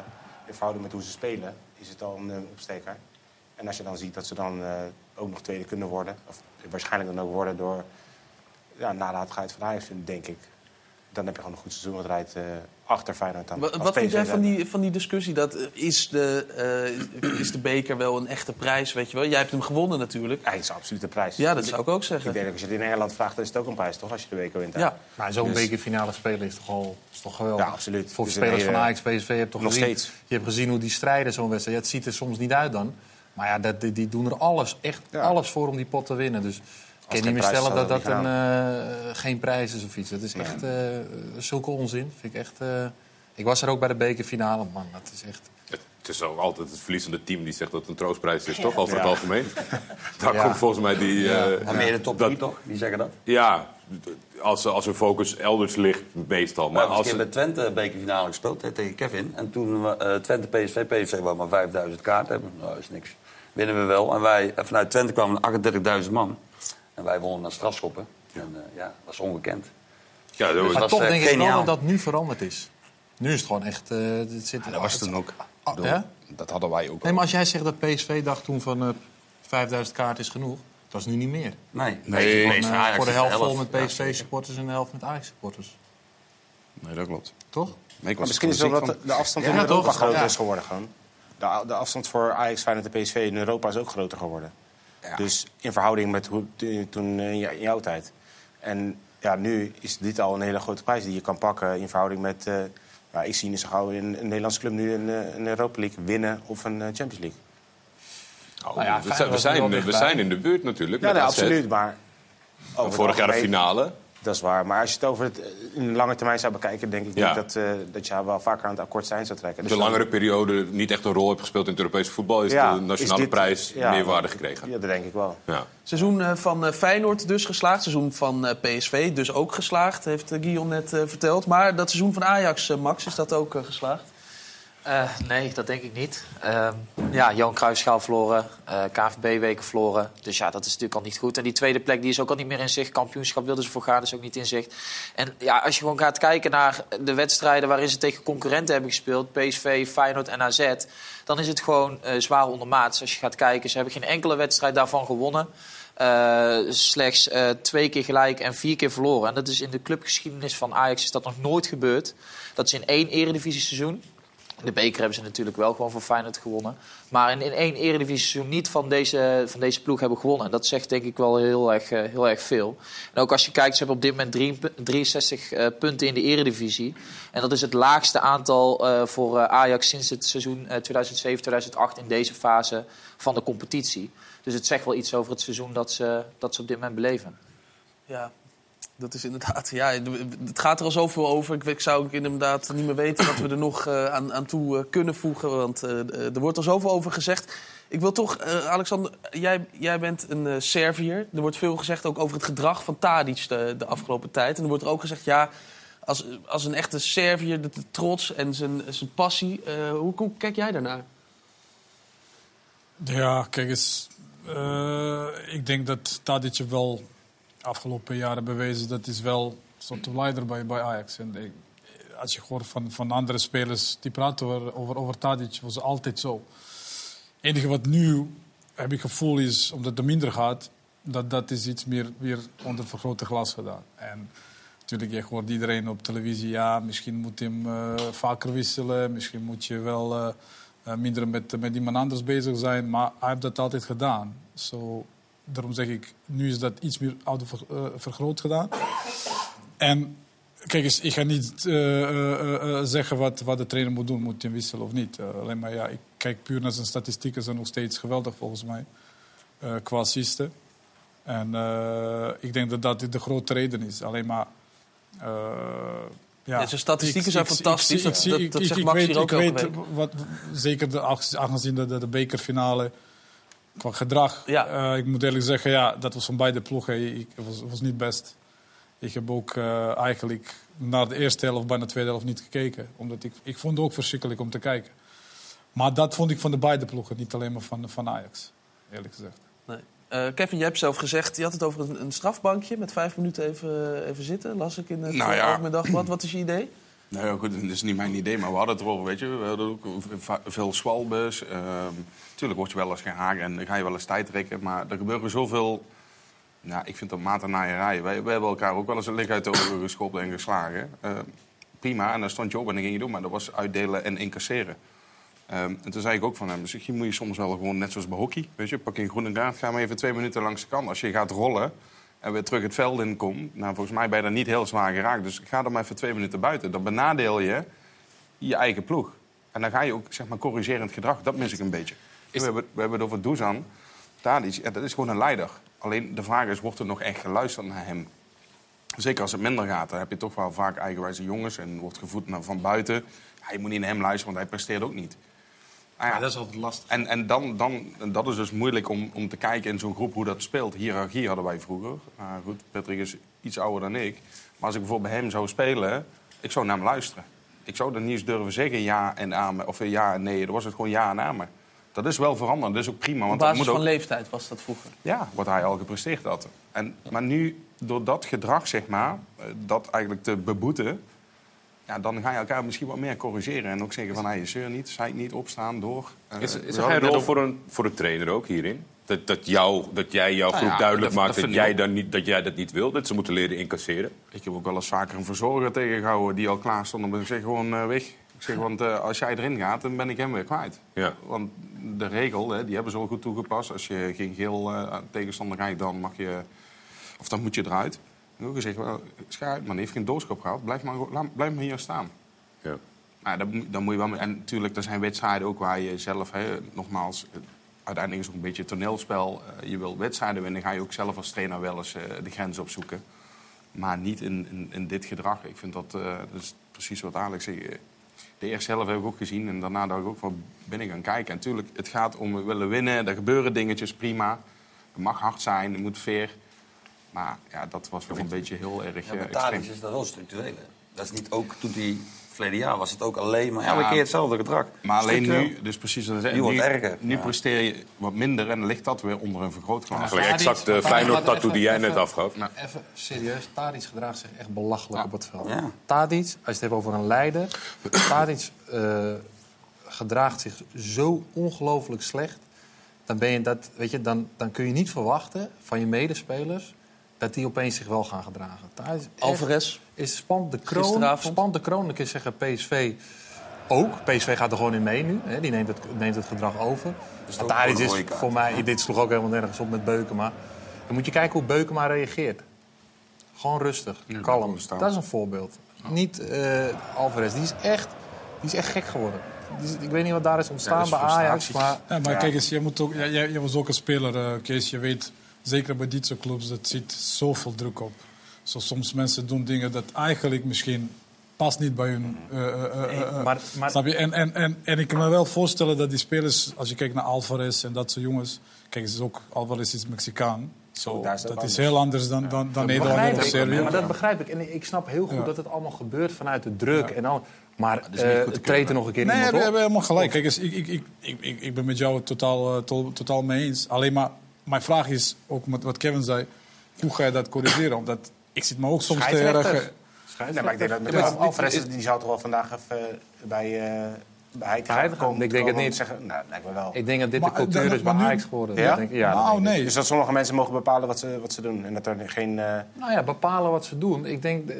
in verhouding met hoe ze spelen, is het al een opsteker. En als je dan ziet dat ze dan eh, ook nog tweede kunnen worden, of waarschijnlijk dan ook worden door ja, nalatigheid van Ajax, denk ik. Dan heb je gewoon een goed seizoen wat rijdt eh, achter Feyenoord dan. Wat, vind jij van die, van die discussie? Dat, eh, is, de, eh, is de beker wel een echte prijs, weet je wel? Jij hebt hem gewonnen natuurlijk. Ja, het is absoluut een prijs. Ja, dat zou ik ook zeggen. Ik denk dat als je het in Engeland vraagt, dan is het ook een prijs, toch? Als je de week wint. Ja. Maar zo'n Dus- bekerfinale spelen is toch, al, is toch geweldig? Ja, absoluut. Voor is spelers van Ajax, PSV, je hebt toch Nog gezien, steeds. Je hebt gezien hoe die strijden zo'n wedstrijd. Ja, het ziet er soms niet uit dan. Maar ja, dat, die, die doen er alles, echt alles voor om die pot te winnen. Dus ik kan niet meer stellen dat dat een, eh, geen prijs is of iets. Dat is echt eh, zulke onzin. Vind ik, echt, eh, ik was er ook bij de bekerfinale. Man, dat is echt... Het, het is ook altijd het verliezende team die zegt dat het een troostprijs is, Ja. toch? Over het algemeen. Daar Ja. komt volgens mij die... Ja. Maar meer de top drie, toch? Die zeggen dat. Ja, als, als hun focus elders ligt, meestal. Maar als een keer met Twente bekerfinale gespeeld hè, tegen Kevin. En toen we eh, Twente PSV, PSV wou maar 5000 kaarten hebben. Nou, dat is niks. Winnen we wel. En wij, vanuit Twente kwamen 38.000 man. En wij wonnen naar strafschoppen. En eh, ja, dat was ongekend. Ja, dat Dus maar dat toch was, eh, denk ik wel geniaal. dat dat nu veranderd is. Nu is het gewoon echt... eh, het zit, dat was toen ook. Ah, ja? Dat hadden wij ook. Nee, maar als jij zegt dat PSV dacht toen van eh 5000 kaarten is genoeg, dat is nu niet meer. Nee, Nee, eh, voor de helft vol met Ja, PSV-supporters en de helft met Ajax-supporters. Nee, dat klopt. Toch? Nee, ik Maar was misschien is het wel dat van. de afstand Ja, in Europa groter Ja. is geworden gewoon. De, de afstand voor Ajax, Feyenoord en PSV in Europa is ook groter geworden. Dus in verhouding met hoe, toen eh, in jou- in jouw tijd. En ja, nu is dit al een hele grote prijs die je kan pakken in verhouding met... eh, ja, ik zie niet zo gauw in een Nederlandse club nu een, eh, een Europa League winnen of een Champions League. Oh, Nou ja, we, zijn, we, zijn, we dichtbij. zijn in de buurt natuurlijk. Ja, nee, absoluut. Maar Vorig jaar de finale. Dat is waar. Maar als je het over het eh, in de lange termijn zou bekijken... denk ik Ja. niet dat, eh, dat je wel vaker aan het akkoord zijn zou trekken. De Dus langere periode niet echt een rol heeft gespeeld in het Europese voetbal... is Ja, de nationale is dit- prijs ja, meerwaarde gekregen. Ja, dat denk ik wel. Ja. Seizoen eh, van eh, Feyenoord dus geslaagd. Seizoen van eh, PSV dus ook geslaagd, heeft Guillaume net verteld. Maar dat seizoen van Ajax, Max, is dat ook geslaagd? Eh, nee, dat denk ik niet. Ehm, ja, Johan Cruijffschaal verloren, eh KVB-weken verloren. Dus ja, dat is natuurlijk al niet goed. En die tweede plek die is ook al niet meer in zicht. Kampioenschap wilden ze voor gaan, dus ook niet in zicht. En ja, als je gewoon gaat kijken naar de wedstrijden waarin ze tegen concurrenten hebben gespeeld... PSV, Feyenoord en AZ... dan is het gewoon eh, zwaar ondermaats. Als je gaat kijken, ze hebben geen enkele wedstrijd daarvan gewonnen... Slechts twee keer gelijk en vier keer verloren. En dat is in de clubgeschiedenis van Ajax is dat nog nooit gebeurd. Dat is in één eredivisie-seizoen. De beker hebben ze natuurlijk wel gewoon voor Feyenoord gewonnen. Maar in, in één eredivisie-seizoen niet van deze, van deze ploeg hebben gewonnen. En dat zegt denk ik wel heel erg, eh, heel erg veel. En ook als je kijkt, ze hebben op dit moment drie- 63 eh, punten in de eredivisie. En dat is het laagste aantal eh, voor Ajax sinds het seizoen eh, 2007-2008 in deze fase van de competitie. Dus het zegt wel iets over het seizoen dat ze, dat ze op dit moment beleven. Ja, dat is inderdaad. Ja, het gaat er al zoveel over. Ik, ik zou ook inderdaad niet meer weten wat we er nog eh, aan, aan toe eh, kunnen voegen. Want eh, er wordt al zoveel over gezegd. Ik wil toch, Alexander, jij, jij bent een Serviër. Er wordt veel gezegd ook over het gedrag van Tadic de, de afgelopen tijd. En er wordt er ook gezegd, ja, als, als een echte Serviër, de, trots en zijn, zijn passie. hoe, hoe kijk jij daarnaar? Ja, kijk eens. ik denk dat Tadic wel afgelopen jaren bewezen dat is wel soort leider bij, bij Ajax. En ik- als je hoort van, van andere spelers die praten over, over, over Tadic, was altijd zo. Het enige wat nu heb ik gevoel is, omdat het minder gaat, dat dat is iets meer weer onder vergrote glas gedaan. En natuurlijk, je hoort iedereen op televisie, ja, misschien moet je hem eh, vaker wisselen, misschien moet je wel eh, eh, minder met, met iemand anders bezig zijn, maar hij heeft dat altijd gedaan. Zo, daarom zeg ik, nu is dat iets meer ouder ver- eh, vergroot gedaan. En kijk eens, ik ga niet eh, eh, zeggen wat, wat de trainer moet doen. Moet hij wisselen of niet? Alleen maar, ja, ik kijk puur naar zijn statistieken. Ze zijn nog steeds geweldig volgens mij. qua assisten. En ik denk dat dat de grote reden is. Alleen maar... ja, Ja, zijn statistieken Ik- zijn ik- fantastisch. ik- Dat- zegt Max weet- hier ook ik weet wat, Zeker de, aangezien de, de, de bekerfinale qua gedrag. Eh, ik moet eerlijk zeggen, ja, dat was van beide ploegen. Ik, het was, was niet best. Ik heb ook eh, eigenlijk naar de eerste helft, bijna de tweede helft niet gekeken. Omdat ik, ik vond het ook verschrikkelijk om te kijken. Maar dat vond ik van de beide ploegen, niet alleen maar van, van Ajax, eerlijk gezegd. Nee. Eh, Kevin, jij hebt zelf gezegd, je had het over een, een strafbankje met vijf minuten even, even zitten. Las ik in het Nou ja. Dagblad. Wat is je idee? Nou goed, dat is niet mijn idee, maar we hadden het erover, weet je. We hadden ook veel swalbes. Ehm tuurlijk word je wel eens gehaakt en dan ga je wel eens tijd rekken. Maar er gebeuren zoveel... Nou, ik vind dat maat en naaierij. Wij, wij hebben elkaar ook wel eens een lig uit de ogen geschopt en geslagen. Ehm, prima, en dan stond je op en dan ging je doen. Maar dat was uitdelen en incasseren. Ehm, en toen zei ik ook van hem, misschien moet je soms wel gewoon net zoals bij hockey. Weet je, pak een groene kaart, ga maar even twee minuten langs de kant. Als je gaat rollen en weer terug het veld in komt, nou volgens mij ben je daar niet heel zwaar geraakt. Dus ga dan maar even twee minuten buiten. Dan benadeel je je eigen ploeg. En dan ga je ook zeg maar corrigerend gedrag. Dat mis ik een beetje. We, hebben, we hebben het over Dusan. Tadic, ja, dat is gewoon een leider. Alleen de vraag is, wordt er nog echt geluisterd naar hem? Zeker als het minder gaat, dan heb je toch wel vaak eigenwijze jongens en wordt gevoed naar van buiten. Ja, je moet niet naar hem luisteren, want hij presteert ook niet. Ah ja. dat is altijd lastig. En, en dan, dan, en dat is dus moeilijk om, om te kijken in zo'n groep hoe dat speelt. Hierarchie hadden wij vroeger. Maar goed, Patrick is iets ouder dan ik. Maar als ik bijvoorbeeld bij hem zou spelen, ik zou naar hem luisteren. Ik zou dan niet eens durven zeggen ja en amen, of ja en nee. Dan was het gewoon ja en amen. Dat is wel veranderd, dat is ook prima. Op Want dat basis moet van ook, leeftijd was dat vroeger. ja, wat hij al gepresteerd had. En, maar nu, door dat gedrag, zeg maar, eh, dat eigenlijk te beboeten... Ja, dan ga je elkaar misschien wat meer corrigeren. En ook zeggen van, hey, zeur niet, zei niet, opstaan, door. Eh, Is, is er het rol voor een, voor een trainer ook hierin? Dat, dat, jou, dat jij jouw Nou groep ja, duidelijk dat- maakt dat jij dan niet, dat jij dat niet wil. Dat ze moeten leren incasseren. Ik heb ook wel eens vaker een verzorger tegengehouden die al klaar stond. En ik zeg gewoon eh, weg. Ik zeg, want eh, als jij erin gaat, dan ben ik hem weer kwijt. Ja. Want de regel, hè, die hebben ze al goed toegepast. Als je geen geel eh, tegenstander krijgt, dan mag je... Of dan moet je eruit. Ik heb ook gezegd, well, man, heeft geen doorschop gehad. Blijf maar, laat- blijf maar hier staan. Ja. Maar dan, moet- dan moet je wel... En natuurlijk, er zijn wedstrijden ook waar je zelf... Hè, nogmaals, uiteindelijk is het ook een beetje toneelspel. Eh, je wil wedstrijden winnen, ga je ook zelf als trainer wel eens eh, de grens opzoeken. Maar niet in, in, in dit gedrag. Ik vind dat, eh, dat is precies wat Alex zegt. De eerste helft heb ik ook gezien en daarna dacht ik ook van ben ik gaan kijken. En natuurlijk, het gaat om willen winnen, er gebeuren dingetjes, prima. Het mag hard zijn, het moet fair. Maar ja, dat was wel een beetje heel erg Ja, eh, maar is dat wel structureel. hè. Dat is niet ook toen hij verleden jaar was het ook alleen maar Ja. elke keer hetzelfde gedrag. Maar alleen nu, dus precies zeg, Nu wordt erger. Nu Ja. presteer je wat minder en dan ligt dat weer onder een vergrootglas. Eigenlijk exact de Feyenoord-tattoo die jij net afgaf. Even serieus, Tadic gedraagt zich echt belachelijk op het veld. Ja. Tadic, als je het hebt over een leider... Tadic eh, gedraagt zich zo ongelooflijk slecht... Dan, ben je dat, weet je, dan, dan kun je niet verwachten van je medespelers... dat die opeens zich wel gaan gedragen. Alvarez. Is spant de kroon. Spant de kroon. Dan kun je zeggen PSV ook. PSV gaat er gewoon in mee nu. Hè. Die neemt het, neemt het gedrag over. Dus een is voor mij... Dit sloeg ook helemaal nergens op met Beukema. Dan moet je kijken hoe Beukema reageert. Gewoon rustig, Ja, kalm. Dat is een voorbeeld. Niet eh, Alvarez. Die is, echt, die is echt gek geworden. Is- ik weet niet wat daar is ontstaan Ja, bij Ajax. Maar, Ja, maar ja. kijk eens, je, moet ook, jij, jij jij was ook een speler, eh, Kees. Je weet, zeker bij dit soort clubs, dat zit zoveel druk op. Zo, soms mensen doen dingen dat eigenlijk misschien past niet bij hun. eh, eh, eh, Nee, maar- maar- snap je? En, en, en, en ik kan me wel voorstellen dat die spelers, als je kijkt naar Alvarez en dat soort jongens. Kijk, is ook, Alvarez is Mexicaan. Zo, is het dat is heel anders dan, dan, dan begrijp of. Servië. Maar dat begrijp ik. En ik snap heel goed Ja. dat het allemaal gebeurt vanuit de druk. En al, maar eh, treedt er kunnen. nog een keer Nee, we iemand op. hebben helemaal gelijk. Kijk eens, ik, ik, ik, ik, ben met jou totaal, to- totaal mee eens. Alleen maar, mijn vraag is, ook met wat Kevin zei, hoe ga je dat corrigeren? Omdat ik zit me ook soms te erg... Nee, maar ik denk dat met Ja, Alvarez, die zou toch wel vandaag even bij, eh bij komen. Ik denk het niet. Zeggen, nou, lijkt me wel. Ik denk dat dit Maar, de cultuur eh, is bij Ajax geworden. Ja? Dat denk ik- ja, Nou, ik. nee. Dus dat sommige mensen mogen bepalen wat ze, wat ze doen. En dat er geen... eh, Nou ja, bepalen wat ze doen. Ik denk, eh,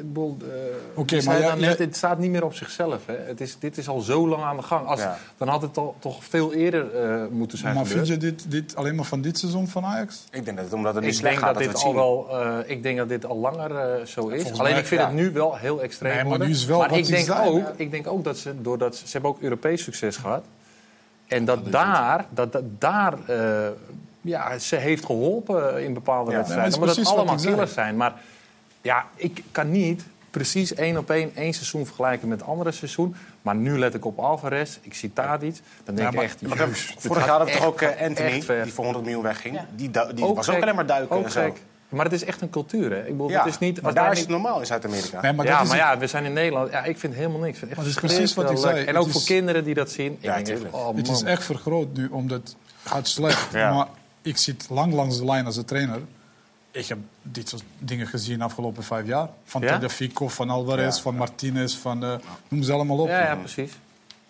Oké, je maar dan net, het staat niet meer op zichzelf. Hè. Het is, dit is al zo lang aan de gang. Als, Ja. Dan had het al, toch veel eerder eh, moeten zijn Maar gebeurd. vind je dit, dit alleen maar van dit seizoen van Ajax? ik denk dat het omdat het Ik slecht gaat, dat dit het al zien. wel, eh, ik denk dat dit al langer eh, zo is. Alleen ik vind ja. het nu wel heel extreem maar worden. nu is wel maar wat ik denk, ook, hè? ik denk ook dat ze, doordat ze, ze hebben ook Europees succes gehad. En dat daar, dat, dat daar eh, ja, ze heeft geholpen in bepaalde Ja. wedstrijden. Omdat het allemaal killers zijn. Maar ja, ik kan niet precies één op één één seizoen vergelijken met het andere seizoen. Maar nu let ik op Alvarez, ik zie Tadic. Dan denk Ja, ik echt, dit Vorig jaar hadden we toch ook eh, Anthony, die voor 100 miljoen wegging. Die, die Ook was gek. ook alleen maar duiken Ook en zo. gek. Maar het is echt een cultuur, hè? Ik bedoel, Ja, het is niet, maar daar is het niet- normaal in Zuid-Amerika. Nee, maar ja, dat maar het- ja, we zijn in Nederland. Ja, ik vind helemaal niks. Ik vind het echt Maar het is precies wat ik zei. En ook voor kinderen die dat zien. Ja, ik denk echt, oh, Het is echt vergroot nu, omdat het gaat slecht. Ja. Maar ik zit lang langs de lijn als een trainer. Ik heb dit soort dingen gezien de afgelopen vijf jaar. Van Ja? Tagliafico, van Alvarez, Ja. van Martinez, van... eh, noem ze allemaal op. Ja, ja, precies.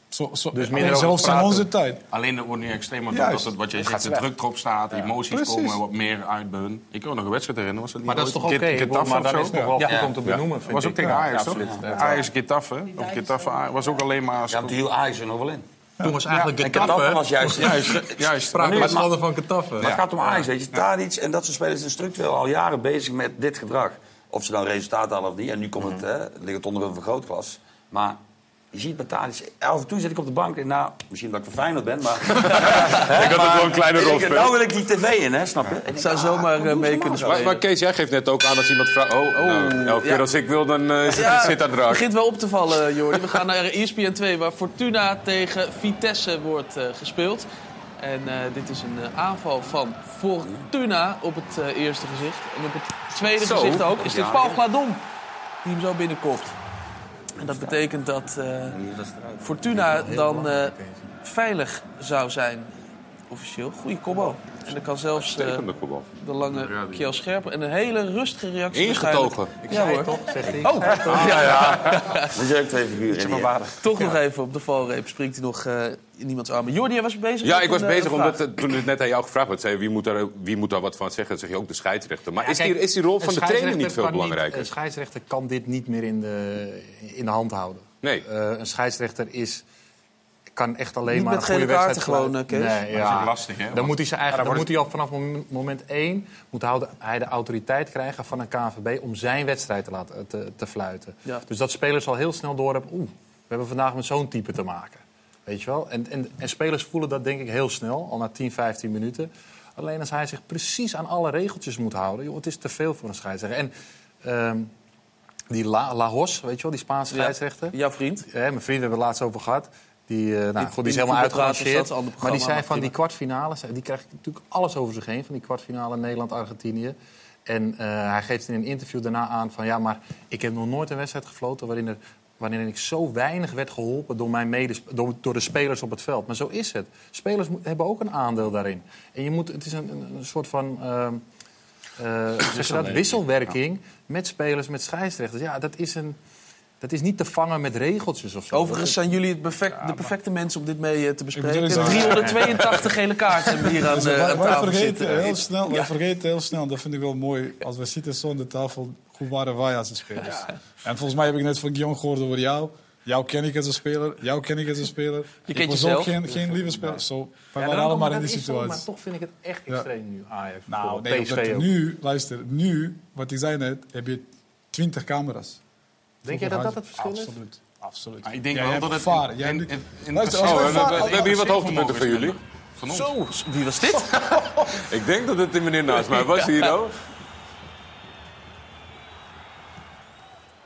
Zo, zo, Dus zelfs in onze tijd. Alleen dat wordt nu extremer Juist. doordat het, wat jij Het zegt, gaat de druk erop staat, emoties Precies. komen wat meer uit bij hun. Ik kan me nog een wedstrijd herinneren, was dat niet Maar dat is toch oké? Get- Getafe maar zo? is toch wel Ja. goed om te Ja. benoemen, was ook tegen Ja, Ajax, toch? Ja. Ajax Getafe. Of Getafe was ook alleen maar... Ja, natuurlijk Ajax er nog wel in. Toen was eigenlijk En Getafe... Was juist... Juist, juist. We nu- schande van Getafe. Maar het gaat om Ajax, weet je. Tadic en dat soort spelers zijn structureel al jaren bezig met dit gedrag. Of ze dan resultaat halen of niet. En nu komt het, hè, ligt het onder een vergrootglas. Maar je ziet bij Tadic... Af en toe zit ik op de bank en nou, misschien dat ik verfijnd ben, maar... Ik had ook wel een kleine rol spelen. Nou wil ik die tv in, hè, snap je? En ik zou zomaar ah, eh, mee kunnen spelen. maar Kees, jij geeft net ook aan als iemand vraagt... Oh, nou, elke ja. keer als ik wil, dan eh, zit, Ja, zit dat het eruit. begint wel op te vallen, Jordi. We gaan naar ESPN 2, waar Fortuna tegen Vitesse wordt eh, gespeeld. En eh, dit is een eh, aanval van Fortuna op het eh, eerste gezicht. En op het tweede Zo. gezicht ook is dit Ja. Paul Gladon die hem zo binnenkopt. En dat betekent dat eh, Fortuna dan eh, veilig zou zijn, officieel. Goeie combo. En dan kan zelfs eh, de lange Kjell Scherpen en een hele rustige reactie. Ingetogen. waarschijnlijk. Ja hoor. toch, zegt hij. Oh, ja, ja. Er zijn ook twee figuren. Toch nog even op de valreep springt hij nog eh, in iemands armen. Jordi, jij was bezig Ja, ik was een, eh, bezig omdat toen het net aan jou gevraagd werd, zei wie moet daar, wie moet daar wat van zeggen? Dan zeg je ook de scheidsrechter. Maar Ja, is, kijk, die, is die rol van de trainer niet veel belangrijker? Een scheidsrechter kan dit niet meer in de, in de hand houden. Nee. Eh, een scheidsrechter is, kan echt alleen Niet maar met een goede wedstrijd gewoon, eh? Nee, Maar dat is lastig, hè? Dan moet hij, zijn eigen, Ja, dan moet hij al vanaf mom- moment één moet hij de- hij de autoriteit krijgen van een KNVB om zijn wedstrijd te, laten, te, te fluiten. Ja. Dus dat spelers al heel snel door hebben, oeh, we hebben vandaag met zo'n type te maken. Weet je wel? En, en, en spelers voelen dat denk ik heel snel, al na 10, 15 minuten. Alleen als hij zich precies aan alle regeltjes moet houden, joh, het is te veel voor een scheidsrechter. En ehm, die La, Lajos, weet je wel, die Spaanse Ja. scheidsrechter. Jouw vriend. Mijn vriend, we hebben het laatst over gehad. Die, eh, nou, goed, die is helemaal uitgerangeerd. ander Maar die maar van die prima. kwartfinales, die krijgt natuurlijk alles over zich heen. Van die kwartfinale Nederland-Argentinië. En eh, hij geeft in een interview daarna aan van... ja, maar ik heb nog nooit een wedstrijd gefloten... waarin, er, waarin ik zo weinig werd geholpen door, mijn medes, door, door de spelers op het veld. Maar zo is het. Spelers hebben ook een aandeel daarin. En je moet, het is een, een, soort van... zeg je dat? wisselwerking met spelers, met scheidsrechters. Ja, dat is, een, dat is niet te vangen met regeltjes of zo. Overigens zijn jullie het perfect, de perfecte mensen om dit mee eh, te bespreken. bedoel, ik- 382 gele kaarten hebben hier aan, de tafel vergeten zitten. heel snel, wij vergeten heel snel, dat vind ik wel mooi. Als we zitten zo aan de tafel, hoe waren wij als spelers? En volgens mij heb ik net van Guillaume gehoord over jou. Jou ken ik als een speler, jou ken ik als een speler. Je ik kent was jezelf. ook geen, geen lieve speler. Zo, wij Ja, waren allemaal maar in die zo, situatie. maar toch vind ik het echt Ja. extreem nu, Ajax. Nou, nee, PSV nu, luister, nu, wat ik zei net, heb je 20 camera's. Denk jij dat dat het verschil is? Absoluut. Absoluut. Maar ik denk Jij wel hebt dat het... Jij in- Luister, oh, we, we- VAR we hebben hier wat hoogtepunten voor jullie. Van ons. Zo, wie was dit? Ik denk dat het de meneer naast mij was hier, oh.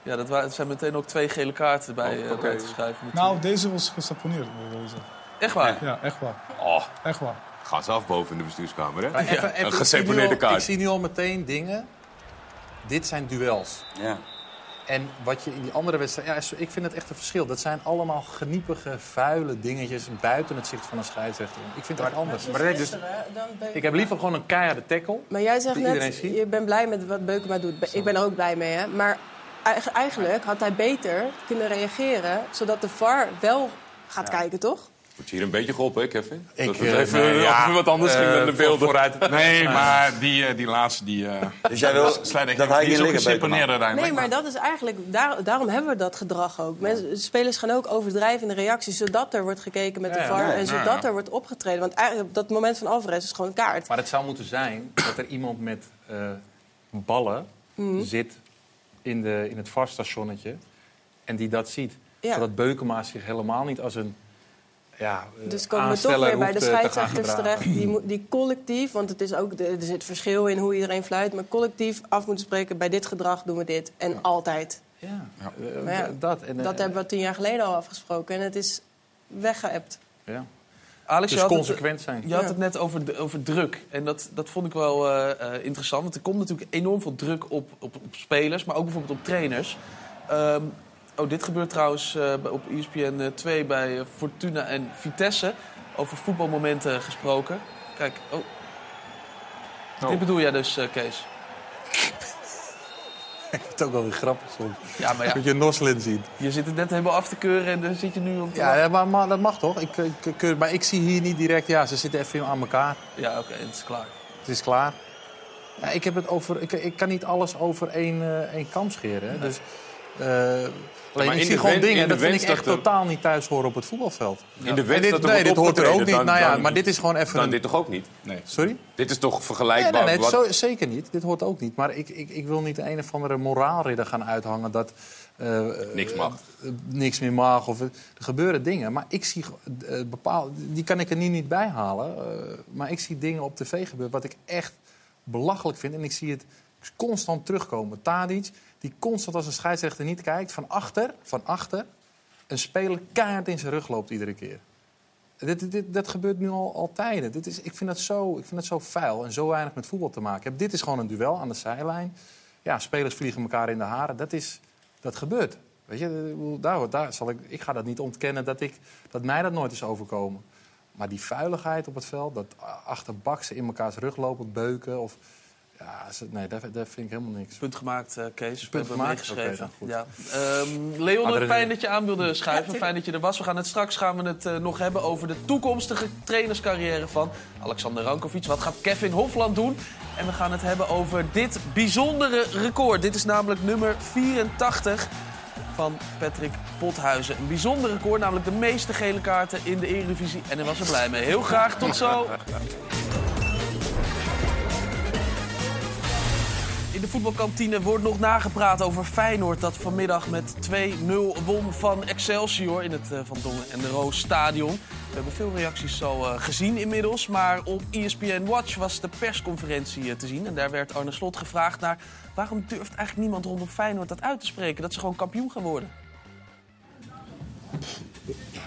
Ja, dat waren, het zijn meteen ook twee gele kaarten bij, Oh, eh, oké. bij te schrijven. Nou, deze was ik zeggen. Echt waar? Ja, echt waar. Oh, Echt waar. gaan ze af boven in de bestuurskamer, hè? Maar even- even- Een geseponeerde al- Ik kaart. zie nu al meteen dingen. Dit zijn duels. Ja. En wat je in die andere wedstrijden... Ja, ik vind het echt een verschil. Dat zijn allemaal geniepige, vuile dingetjes buiten het zicht van een scheidsrechter. Ik vind het echt anders. Maar dat dus, ik heb liever gewoon een keiharde tackle. Maar jij zegt net, je bent blij met wat Beukema doet. Ik ben er ook blij mee, hè. Maar eig- eigenlijk had hij beter kunnen reageren... zodat de VAR wel gaat kijken, toch? Word je hier een beetje geholpen, hè, Kevin? Ik, dat het eh, even, nee, ja, even wat anders ging eh, dan de voor- beelden. vooruit. Nee, maar die, eh, die laatste, die... eh Dus jij wil echt- dat hij ook liggen. Nee, maar dat is eigenlijk... Daar, daarom hebben we dat gedrag ook. Mensen, spelers gaan ook overdrijven in de reacties... zodat er wordt gekeken met de VAR... en zodat ja. er wordt opgetreden. Want eigenlijk op dat moment van Alvarez is gewoon een kaart. Maar het zou moeten zijn dat er iemand met eh, ballen Mhm. zit in, de, in het varstationnetje en die dat ziet. Ja. Zodat Beukema zich helemaal niet als een ja, eh, Dus komen we toch weer bij de eh, scheidsrechters terecht. Die, die collectief, want het is ook, de- er zit verschil in hoe iedereen fluit... maar collectief af moeten spreken, bij dit gedrag doen we dit. En altijd. Ja, Ja. eh, ja, d- dat. En, eh, Dat hebben we tien jaar geleden al afgesproken en het is weggeëpt. Ja. Alex, Dus je had consequent het, zijn. Je had het net over, de- over druk. En dat, dat vond ik wel eh, eh, interessant. Want er komt natuurlijk enorm veel druk op, op, op spelers, maar ook bijvoorbeeld op trainers. Ehm, oh, dit gebeurt trouwens eh, op ESPN 2 bij eh, Fortuna en Vitesse. Over voetbalmomenten gesproken. Kijk, oh. Oh. Dit bedoel jij dus, eh, Kees? Ik vind het ook wel weer grappig soms. Ja, maar ja. Dat je Noslin ziet. Je zit het net helemaal af te keuren en dan zit je nu op te Ja, ja, maar, maar dat mag toch? Ik, ik, keur- maar ik zie hier niet direct... Ja, ze zitten even aan elkaar. Ja, oké, het is klaar. Het is klaar. Ja, ik, heb het over, ik, ik kan niet alles over één, eh, één kam scheren. Hè? Dus, eh, alleen maar ik zie gewoon dingen, dat vind ik echt er- totaal niet thuis horen op het voetbalveld. In de En wens dit, dat er nee, dit hoort er ook niet. dan- nou ja, dan- maar dit is gewoon even... Dan een- dit toch ook niet? Nee. Sorry? Dit is toch vergelijkbaar? nee, nee, wat- zo, zeker niet. Dit hoort ook niet. Maar ik, ik, ik wil niet een of andere moraalridder gaan uithangen dat... eh, Niks mag. eh, niks meer mag. Of, er gebeuren dingen. Maar ik zie eh, bepaalde... Die kan ik er nu niet bij halen. eh, maar ik zie dingen op tv gebeuren wat ik echt belachelijk vind. En ik zie het constant terugkomen. Tadic, die constant als een scheidsrechter niet kijkt... van achter, van achter een speler keihard in zijn rug loopt iedere keer. Dit, dit, dat gebeurt nu al, al tijden. Dit is, ik, vind dat zo, ik vind dat zo vuil en zo weinig met voetbal te maken. Dit is gewoon een duel aan de zijlijn. Ja, spelers vliegen elkaar in de haren. Dat, is, dat gebeurt. Weet je, daar, daar zal ik, ik ga dat niet ontkennen dat, ik, dat mij dat nooit is overkomen. Maar die vuiligheid op het veld, dat achterbak ze in elkaars rug lopen, beuken. Of, ja, ze- nee, dat, dat vind ik helemaal niks. Punt gemaakt, eh, Kees. Punt gemaakt? dan ja. Ehm, Leon, Adrenaline. fijn dat je aan wilde schuiven. Fijn dat je er was. We gaan het straks gaan we het eh, nog hebben over de toekomstige trainerscarrière van Alexander Rankovic. Wat gaat Kevin Hofland doen? En we gaan het hebben over dit bijzondere record. Dit is namelijk nummer 84 van Patrick Pothuizen. Een bijzonder record, namelijk de meeste gele kaarten in de Eredivisie. En hij was er blij mee. Heel graag, tot zo. In de voetbalkantine wordt nog nagepraat over Feyenoord... dat vanmiddag met 2-0 won van Excelsior in het eh, Van Dongen en de Roos Stadion. We hebben veel reacties zo eh, gezien inmiddels. Maar op ESPN Watch was de persconferentie eh, te zien. En daar werd Arne Slot gevraagd naar... waarom durft eigenlijk niemand rondom Feyenoord dat uit te spreken? Dat ze gewoon kampioen gaan worden.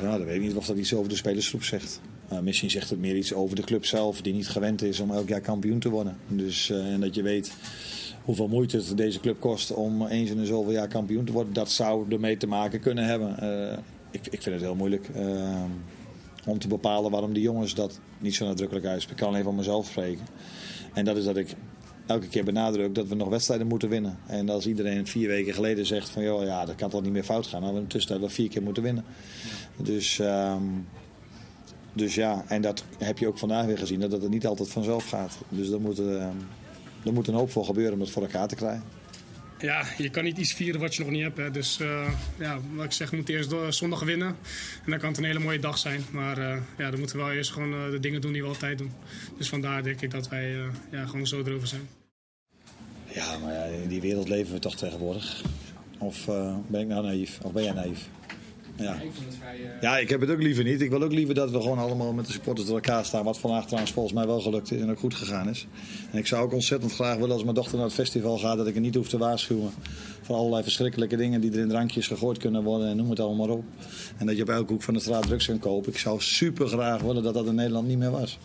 Ja, dat weet ik niet of dat iets over de spelersgroep zegt. Misschien zegt het meer iets over de club zelf, die niet gewend is om elk jaar kampioen te worden. Dus, en dat je weet hoeveel moeite het deze club kost om eens in een zoveel jaar kampioen te worden. Dat zou ermee te maken kunnen hebben. Uh, ik, ik vind het heel moeilijk om te bepalen waarom de jongens dat niet zo nadrukkelijk uitspreken. Ik kan alleen van mezelf spreken. En dat is dat ik elke keer benadruk dat we nog wedstrijden moeten winnen. En als iedereen vier weken geleden zegt van joh, ja, dat kan toch niet meer fout gaan. Dan hebben we in de tussentijd vier keer moeten winnen. Dus, um, dus ja, en dat heb je ook vandaag weer gezien, dat het niet altijd vanzelf gaat. Dus er moet, uh, er moet een hoop voor gebeuren om het voor elkaar te krijgen. Ja, je kan niet iets vieren wat je nog niet hebt. Hè. Dus uh, ja, wat ik zeg, we moeten eerst zondag winnen. En dan kan het een hele mooie dag zijn. Maar uh, ja, dan moeten we wel eerst gewoon uh, de dingen doen die we altijd doen. Dus vandaar denk ik dat wij ja, gewoon zo erover zijn. Ja, maar ja, in die wereld leven we toch tegenwoordig. Of ben ik nou naïef? Of ben jij naïef? Ja. ja, ik heb het ook liever niet. Ik wil ook liever dat we gewoon allemaal met de supporters door elkaar staan. Wat vandaag trouwens volgens mij wel gelukt is en ook goed gegaan is. En ik zou ook ontzettend graag willen als mijn dochter naar het festival gaat... dat ik er niet hoef te waarschuwen voor allerlei verschrikkelijke dingen... die er in drankjes gegooid kunnen worden en noem het allemaal maar op. En dat je op elke hoek van de straat drugs kan kopen. Ik zou super graag willen dat dat in Nederland niet meer was.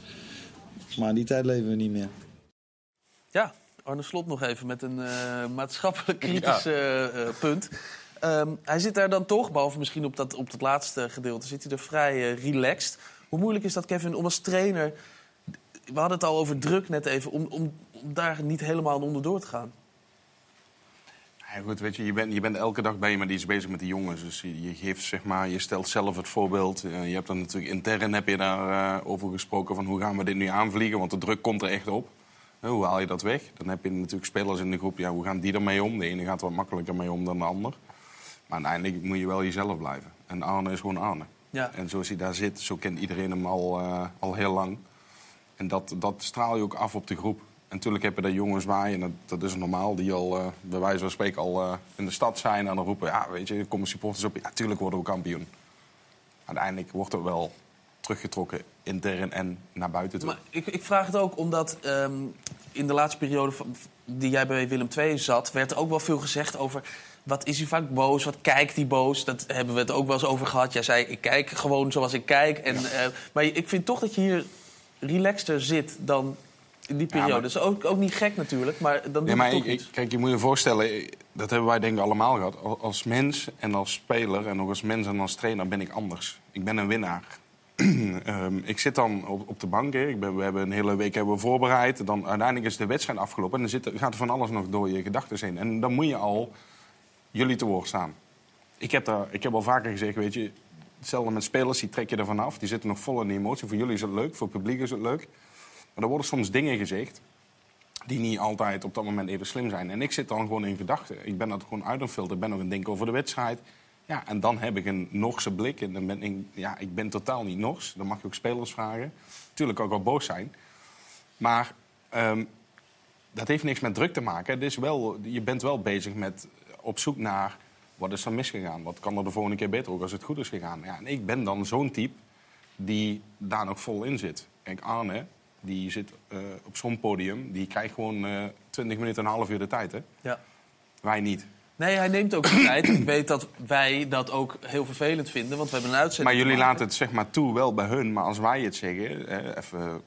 Maar in die tijd leven we niet meer. Ja, Arne Slot nog even met een uh, maatschappelijk kritisch ja. uh, punt. Um, hij zit daar dan toch, behalve misschien op dat, op dat laatste gedeelte, zit hij er vrij uh, relaxed. Hoe moeilijk is dat, Kevin, om als trainer... We hadden het al over druk net even, om, om, om daar niet helemaal onderdoor te gaan. Ja, goed, weet je, je, bent, je bent elke dag bij je met iets bezig met die jongens. Dus je, geeft, zeg maar, je stelt zelf het voorbeeld. Uh, je hebt dan natuurlijk intern heb je daar uh, over gesproken van hoe gaan we dit nu aanvliegen, want de druk komt er echt op. Hoe haal je dat weg? Dan heb je natuurlijk spelers in de groep, ja, hoe gaan die ermee om? De ene gaat wat makkelijker mee om dan de ander. Maar uiteindelijk moet je wel jezelf blijven. En Arne is gewoon Arne. Ja. En zoals hij daar zit, zo kent iedereen hem al, uh, al heel lang. En dat, dat straal je ook af op de groep. En natuurlijk heb je daar jongens bij, en dat, dat is normaal, die al uh, bij wijze van spreken al uh, in de stad zijn en dan roepen: ja, weet je, er komen supporters op, ja, natuurlijk worden we kampioen. Uiteindelijk wordt er wel teruggetrokken intern en naar buiten toe. Maar ik, ik vraag het ook omdat um, in de laatste periode van, die jij bij Willem II zat, werd er ook wel veel gezegd over wat is hij vaak boos? Wat kijkt hij boos? Dat hebben we het ook wel eens over gehad. Jij zei, ik kijk gewoon zoals ik kijk. En, eh, maar ik vind toch dat je hier relaxter zit dan in die periode. maar- Dat is ook, ook niet gek natuurlijk, maar dan doe Nee, toch ik, iets. kijk, je moet je voorstellen, dat hebben wij denk ik allemaal gehad. Al- Als mens en als speler en ook als mens en als trainer ben ik anders. Ik ben een winnaar. Ehm, ik zit dan op, op de bank. Ik ben, we hebben een hele week hebben we voorbereid. Dan, uiteindelijk is de wedstrijd afgelopen. En dan zit, gaat er van alles nog door je gedachten heen. En dan moet je al jullie te woord staan. Ik heb, daar, ik heb al vaker gezegd, weet je... Hetzelfde met spelers, die trek je ervan af. Die zitten nog vol in de emotie. Voor jullie is het leuk, voor het publiek is het leuk. Maar er worden soms dingen gezegd die niet altijd op dat moment even slim zijn. En ik zit dan gewoon in gedachten. Ik ben dat gewoon uit aan het filteren. Ik ben nog het denken over de wedstrijd. Ja, en dan heb ik een Norse blik. En dan ben ik, ja, ik ben totaal niet Nors. Dan mag je ook spelers vragen. Tuurlijk ook wel boos zijn. Maar ehm, dat heeft niks met druk te maken. Het is wel, je bent wel bezig met op zoek naar... wat is er misgegaan? Wat kan er de volgende keer beter ook als het goed is gegaan? Ja, en ik ben dan zo'n type die daar nog vol in zit. Kijk, Arne, die zit eh, op zo'n podium... die krijgt gewoon eh 20 minuten, een half uur de tijd, hè? Ja. Wij niet. Nee, hij neemt ook de tijd. Ik weet dat wij dat ook heel vervelend vinden, want we hebben een uitzending Maar jullie laten het zeg maar toe wel bij hun. Maar als wij het zeggen, eh, even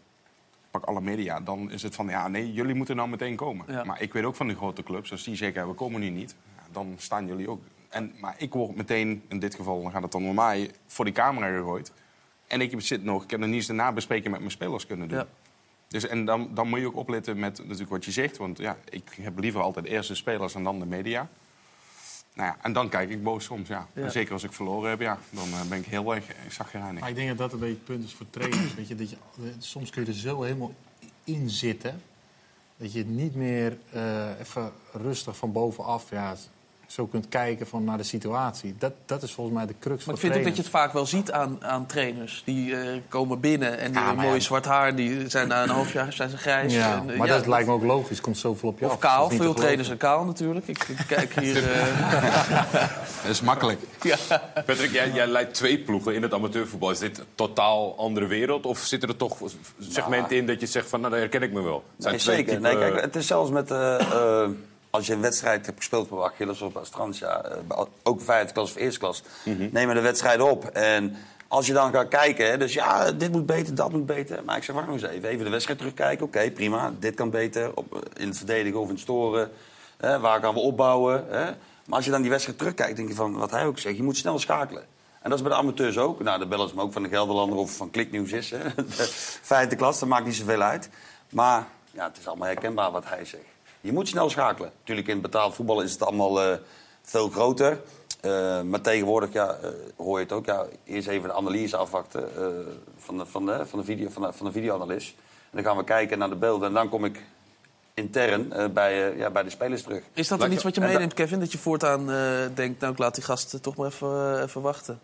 pak alle media... dan is het van, ja, nee, jullie moeten nou meteen komen. Ja. Maar ik weet ook van de grote clubs, als die zeggen, we komen nu niet... dan staan jullie ook. En, maar ik word meteen, in dit geval, dan gaat het dan om mij... voor die camera gegooid. En ik zit nog, ik heb nog niet eens de nabespreking met mijn spelers kunnen doen. Ja. Dus, en dan, dan moet je ook opletten met natuurlijk wat je zegt. Want ja, ik heb liever altijd eerst de spelers en dan de media. Nou ja, en dan kijk ik boos soms, ja. Ja. En zeker als ik verloren heb, ja. Dan eh, ben ik heel erg eh, zagrijnig. Maar ik denk dat dat een beetje het punt is voor trainers. Weet je, dat je, eh, soms kun je er zo helemaal in zitten... dat je niet meer eh, even rustig van bovenaf ja, zo kunt kijken van naar de situatie. Dat, dat is volgens mij de crux Maar ik voor vind ook dat je het vaak wel ziet aan, aan trainers. Die eh, komen binnen en die Ja, hebben maar mooi ja. zwart haar. Die zijn na een half jaar zijn ze grijs. Ja, En, eh, maar ja, dat lijkt me ook logisch. komt zoveel op je Of af. Kaal. Veel trainers zijn kaal natuurlijk. Ik, ik kijk hier... eh, Dat is makkelijk. Patrick, jij, jij leidt twee ploegen in het amateurvoetbal. Is dit een totaal andere wereld? Of zitten er toch segmenten in dat je zegt van, nou, daar herken ik me wel? Het zijn Nee, twee zeker. type- Nee, kijk, het is zelfs met... eh, eh, als je een wedstrijd hebt gespeeld bij Achilles of bij Strantia... eh, bij- ook vijfde klas of eerste klas... Mhm. nemen de wedstrijden op. En als je dan gaat kijken... dus ja, dit moet beter, dat moet beter. Maar ik zeg, wacht nog eens even. Even de wedstrijd terugkijken. Oké, prima. Dit kan beter. Op, eh, in het verdedigen of in het storen. Hè, waar gaan we opbouwen? Hè? Maar als je dan die wedstrijd terugkijkt... denk je van, wat hij ook zegt... je moet snel schakelen. En dat is bij de amateurs ook. Nou, de bellen ze me ook van de Gelderlander of van Kliknieuws is. Hè. De vijfde klas, dat maakt niet zoveel uit. Maar ja, het is allemaal herkenbaar wat hij zegt. Je moet snel schakelen. Natuurlijk in betaald voetbal is het allemaal eh, veel groter. Eh, maar tegenwoordig ja, eh, hoor je het ook. Ja, eerst even de analyse afwachten van, de, van, de, van, de video, van, de, van de videoanalist. En dan gaan we kijken naar de beelden. En dan kom ik intern bij, ja, bij de spelers terug. is dat dan iets wat je meeneemt, Kevin? Dat je voortaan denkt, nou ik laat die gasten toch maar even, even wachten.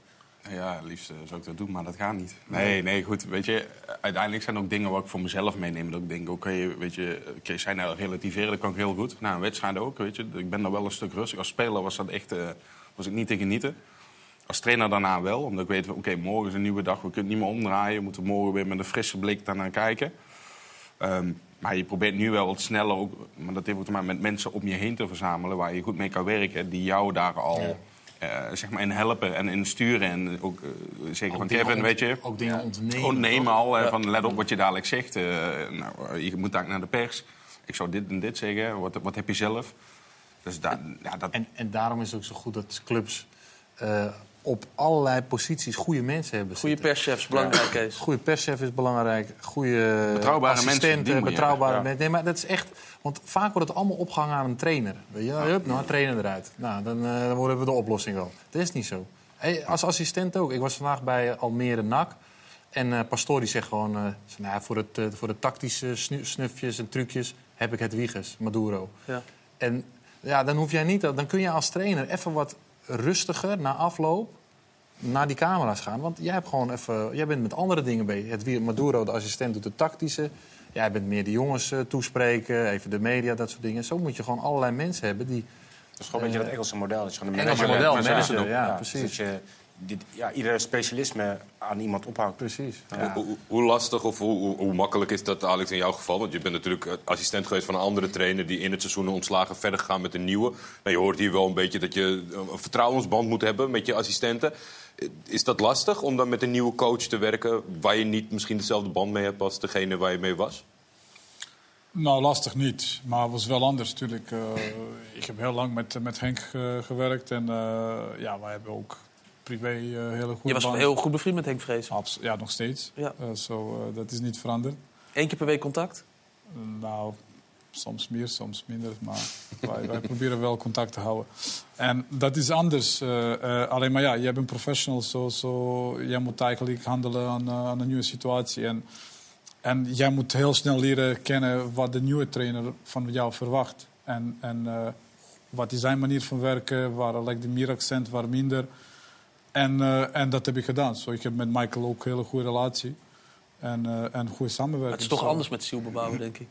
Ja, het liefst zou ik dat doen, maar dat gaat niet. Nee, nee, goed. Weet je, uiteindelijk zijn er ook dingen waar ik voor mezelf meeneem. Dat ik denk, oké, weet je, oké, zijn nou relativeren, dat kan ik heel goed. Nou, een wedstrijd ook, weet je. Ik ben daar wel een stuk rustig. Als speler was dat echt, eh, was ik niet te genieten. Als trainer daarna wel, omdat ik weet, oké, morgen is een nieuwe dag. We kunnen niet meer omdraaien. We moeten morgen weer met een frisse blik daarnaar kijken. Ehm, maar je probeert nu wel wat sneller, ook, maar dat heeft ook te maken met mensen om je heen te verzamelen... waar je goed mee kan werken, die jou daar al zeg maar in helpen en in sturen. En ook, eh, zeker Ook van dingen Kevin, ont- weet je. ook dingen ontnemen, Ontnemen al, hè, Ja. van let op wat je dadelijk zegt. Eh, nou, je moet eigenlijk naar de pers. Ik zou dit en dit zeggen. Wat, wat heb je zelf? Dus daar, ja, dat... En, en daarom is het ook zo goed dat clubs eh, op allerlei posities goede mensen hebben Goede perschefs, belangrijk is. Goede perschef is belangrijk. Goede Betrouwbare mensen, assistenten, die moet je betrouwbare mensen. Nee, maar dat is echt... Want vaak wordt het allemaal opgehangen aan een trainer. Weet je, hup, nou, trainer eruit. Nou, dan, eh, dan worden we de oplossing al. Dat is niet zo. Hey, als assistent ook. Ik was vandaag bij Almere NAC. En eh Pastoor die zegt gewoon... eh, nou, ja, voor, het, eh, voor de tactische snu- snufjes en trucjes heb ik het Wiegers, Maduro. Ja. En ja, dan hoef jij niet... Dan kun je als trainer even wat rustiger na afloop naar die camera's gaan. Want jij, hebt gewoon even, jij bent met andere dingen bezig. Het wie- Maduro, de assistent, doet de tactische. Jij bent meer de jongens eh, toespreken, even de media, dat soort dingen. Zo moet je gewoon allerlei mensen hebben die... Dat is gewoon een beetje dat Engelse model. Dat je gewoon een Engelse model, manager, Ja, ja, ja, precies. Dus dat je dit, ja, ieder specialisme aan iemand ophangt. Precies. Hoe, hoe- hoe lastig of hoe, hoe, hoe makkelijk is dat, Alex, in jouw geval? Want je bent natuurlijk eh, assistent geweest van een andere trainer... die in het seizoen ontslagen verder gegaan met een nieuwe. Nou, je hoort hier wel een beetje dat je een vertrouwensband moet hebben met je assistenten. Eh, Is dat lastig om dan met een nieuwe coach te werken... waar je niet misschien dezelfde band mee hebt als degene waar je mee was? Nou, lastig niet, maar het was wel anders natuurlijk. Eh, ik heb heel lang met, met Henk gewerkt en eh, ja, wij hebben ook privé eh, hele goede Je was band. heel goed bevriend met Henk Vrees. Abs- ja, nog steeds. Ja. Zo, eh, dat is niet veranderd. Eén keer per week contact? nou, soms meer, soms minder, maar wij, wij proberen wel contact te houden. En dat is anders. alleen maar ja, je bent een professional, zo, zo, jij moet eigenlijk handelen aan, aan een nieuwe situatie. En, en jij moet heel snel leren kennen wat de nieuwe trainer van jou verwacht. En, en wat is zijn manier van werken, waar legt hij meer accent, waar minder. En, eh, en dat heb ik gedaan. Zo, ik heb met Michael ook een hele goede relatie. En, eh en goede samenwerking. Het is toch anders met zielbebouwen, denk ik.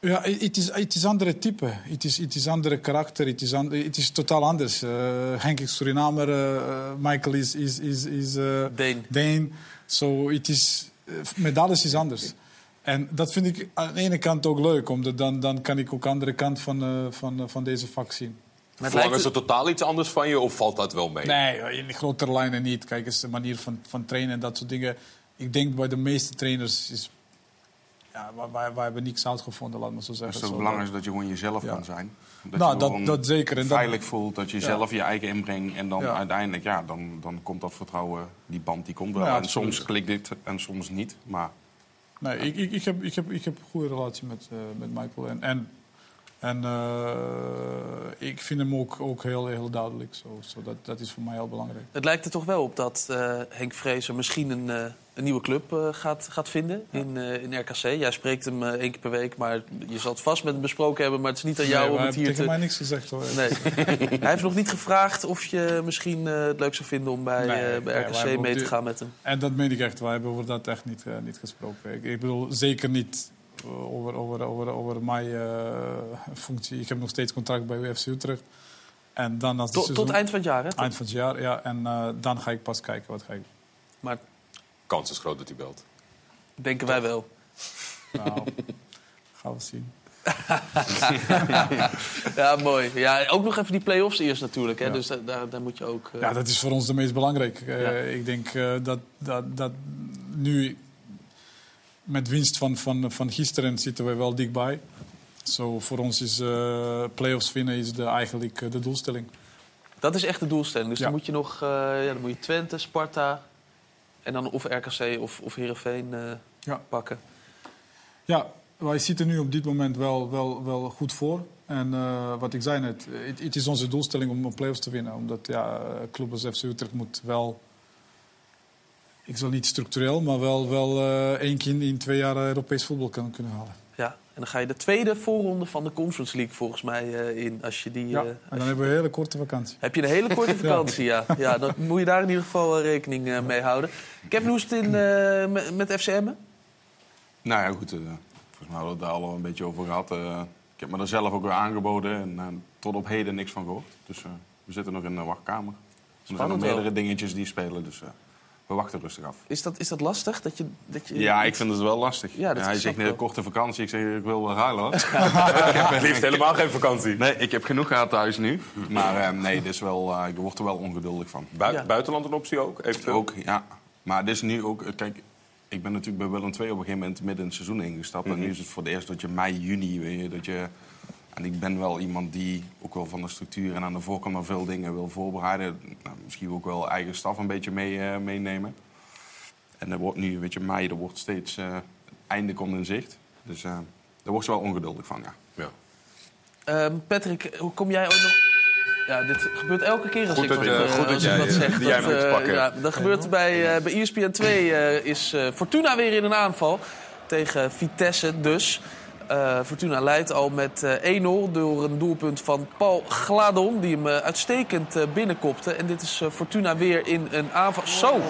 Ja, het is, het is andere type. Het is, het is andere karakter. Het is, an- het is totaal anders. Eh, Henk is Surinamer, Michael is, is, is, is Deen. Deen. So, het is, met alles is anders. En dat vind ik aan de ene kant ook leuk, omdat dan, dan kan ik ook de andere kant van, van, van deze vak zien. Verlangen ze totaal iets anders van je of valt dat wel mee? Nee, in de grotere lijnen niet. Kijk eens, de manier van, van trainen en dat soort dingen. Ik denk bij de meeste trainers is. Ja, wij, wij, wij hebben niks uitgevonden, laat maar zo Het zeggen. is toch Zo, belangrijk dat je gewoon jezelf kan zijn. Dat Nou, je dat- dat zeker. En dat- veilig voelt, dat je Ja. zelf je eigen inbreng. En dan Ja. uiteindelijk, ja, dan, dan komt dat vertrouwen, die band, die komt wel. Ja, en soms klikt dit en soms niet. Maar Nee, ik, ik, ik, heb, ik, heb, ik heb een goede relatie met, eh, met Michael. En, en, en eh, ik vind hem ook, ook heel, heel duidelijk. Zo, dat, dat is voor mij heel belangrijk. Het lijkt er toch wel op dat eh, Henk Vrezer misschien een, eh, een nieuwe club gaat, gaat vinden in, in RKC. Jij spreekt hem één keer per week, maar je zal het vast met hem besproken hebben. Maar het is niet aan jou Nee, om het heeft hier tegen te... mij niks gezegd hoor. Nee. Hij heeft nog niet gevraagd of je misschien het leuk zou vinden om bij, Nee, bij RKC mee te gaan met hem. En dat meen ik echt. Wij hebben over dat echt niet, niet gesproken. Ik, ik bedoel, zeker niet over, over, over, over mijn eh, functie. Ik heb nog steeds contract bij UFC Utrecht. En dan als het Tot, seizoen- tot eind van het jaar, hè? Eind van het jaar, ja. En eh, dan ga ik pas kijken wat ga ik doen. Maar Kans is groot dat hij belt. denken wij wel. Nou, gaan we zien. ja, mooi. Ja, ook nog even die play-offs eerst natuurlijk. Hè? Ja. Dus da- daar, daar moet je ook... eh, Ja, dat is voor ons de meest belangrijk. Eh, Ja. Ik denk eh, dat, dat, dat nu met winst van, van, van gisteren zitten we wel dichtbij. Zo voor ons is eh play-offs winnen is de, eigenlijk eh, de doelstelling. Dat is echt de doelstelling. Dus Ja. dan moet je nog eh, ja, dan moet je Twente, Sparta en dan of RKC of, of Heerenveen Ja. pakken. Ja, wij zitten nu op dit moment wel, wel, wel goed voor. En wat ik zei net, het, is onze doelstelling om een play-offs te winnen. Omdat ja, club als FC Utrecht moet wel, ik zal niet structureel, maar wel, wel eh, één keer in, in twee jaar eh, Europees voetbal kunnen, kunnen halen. Ja. En dan ga je de tweede voorronde van de Conference League volgens mij eh, in. Als je die, Ja, en dan hebben we een hele korte vakantie. Heb je een hele korte vakantie, ja. ja. dan moet je daar in ieder geval rekening mee houden. Kevin, hoe is het in, eh, met, met FCM? Nou ja, goed. eh, volgens mij hadden we het daar al een beetje over gehad. Eh, ik heb me er zelf ook weer aangeboden en tot op heden niks van gehoord. Dus eh, we zitten nog in de wachtkamer. er zijn nog meerdere dingetjes die spelen, dus eh, we wachten rustig af. Is dat, is dat lastig? Dat je, dat je Ja, ik vind het wel lastig. Ja, dat hij zegt ik een korte vakantie. Ik zeg, ik wil wel ruilen hoor. ik heb liefst helemaal geen vakantie. Nee, ik heb genoeg gehad thuis nu. Maar eh, nee, dit is wel, eh, ik word er wel ongeduldig van. Bui- Buitenland een optie ook? Eventueel? Ook, ja. Maar dit is nu ook... eh, Kijk, ik ben natuurlijk bij Willem II op een gegeven moment midden in het seizoen ingestapt. En Mhm. nu is het voor het eerst dat je mei, juni... Weet je, dat je, en ik ben wel iemand die ook wel van de structuur en aan de voorkant nog veel dingen wil voorbereiden. Nou, misschien ook wel eigen staf een beetje mee, eh, meenemen. En er wordt nu, weet je, mei, er wordt steeds... eh, het einde komt in zicht. Dus eh daar word je wel ongeduldig van, ja. ja. Ehm, Patrick, hoe kom jij ook nog... Ja, dit gebeurt elke keer als Goed ik dat goed dat ik eh, zeg. Dat, eh, ja, dat gebeurt bij, eh, bij ESPN 2 eh, is eh, Fortuna weer in een aanval. Tegen Vitesse dus. Eh, Fortuna leidt al met eh 1-0 door een doelpunt van Paul Gladon... die hem eh, uitstekend binnenkopte. En dit is eh, Fortuna weer in een aanval. Zo!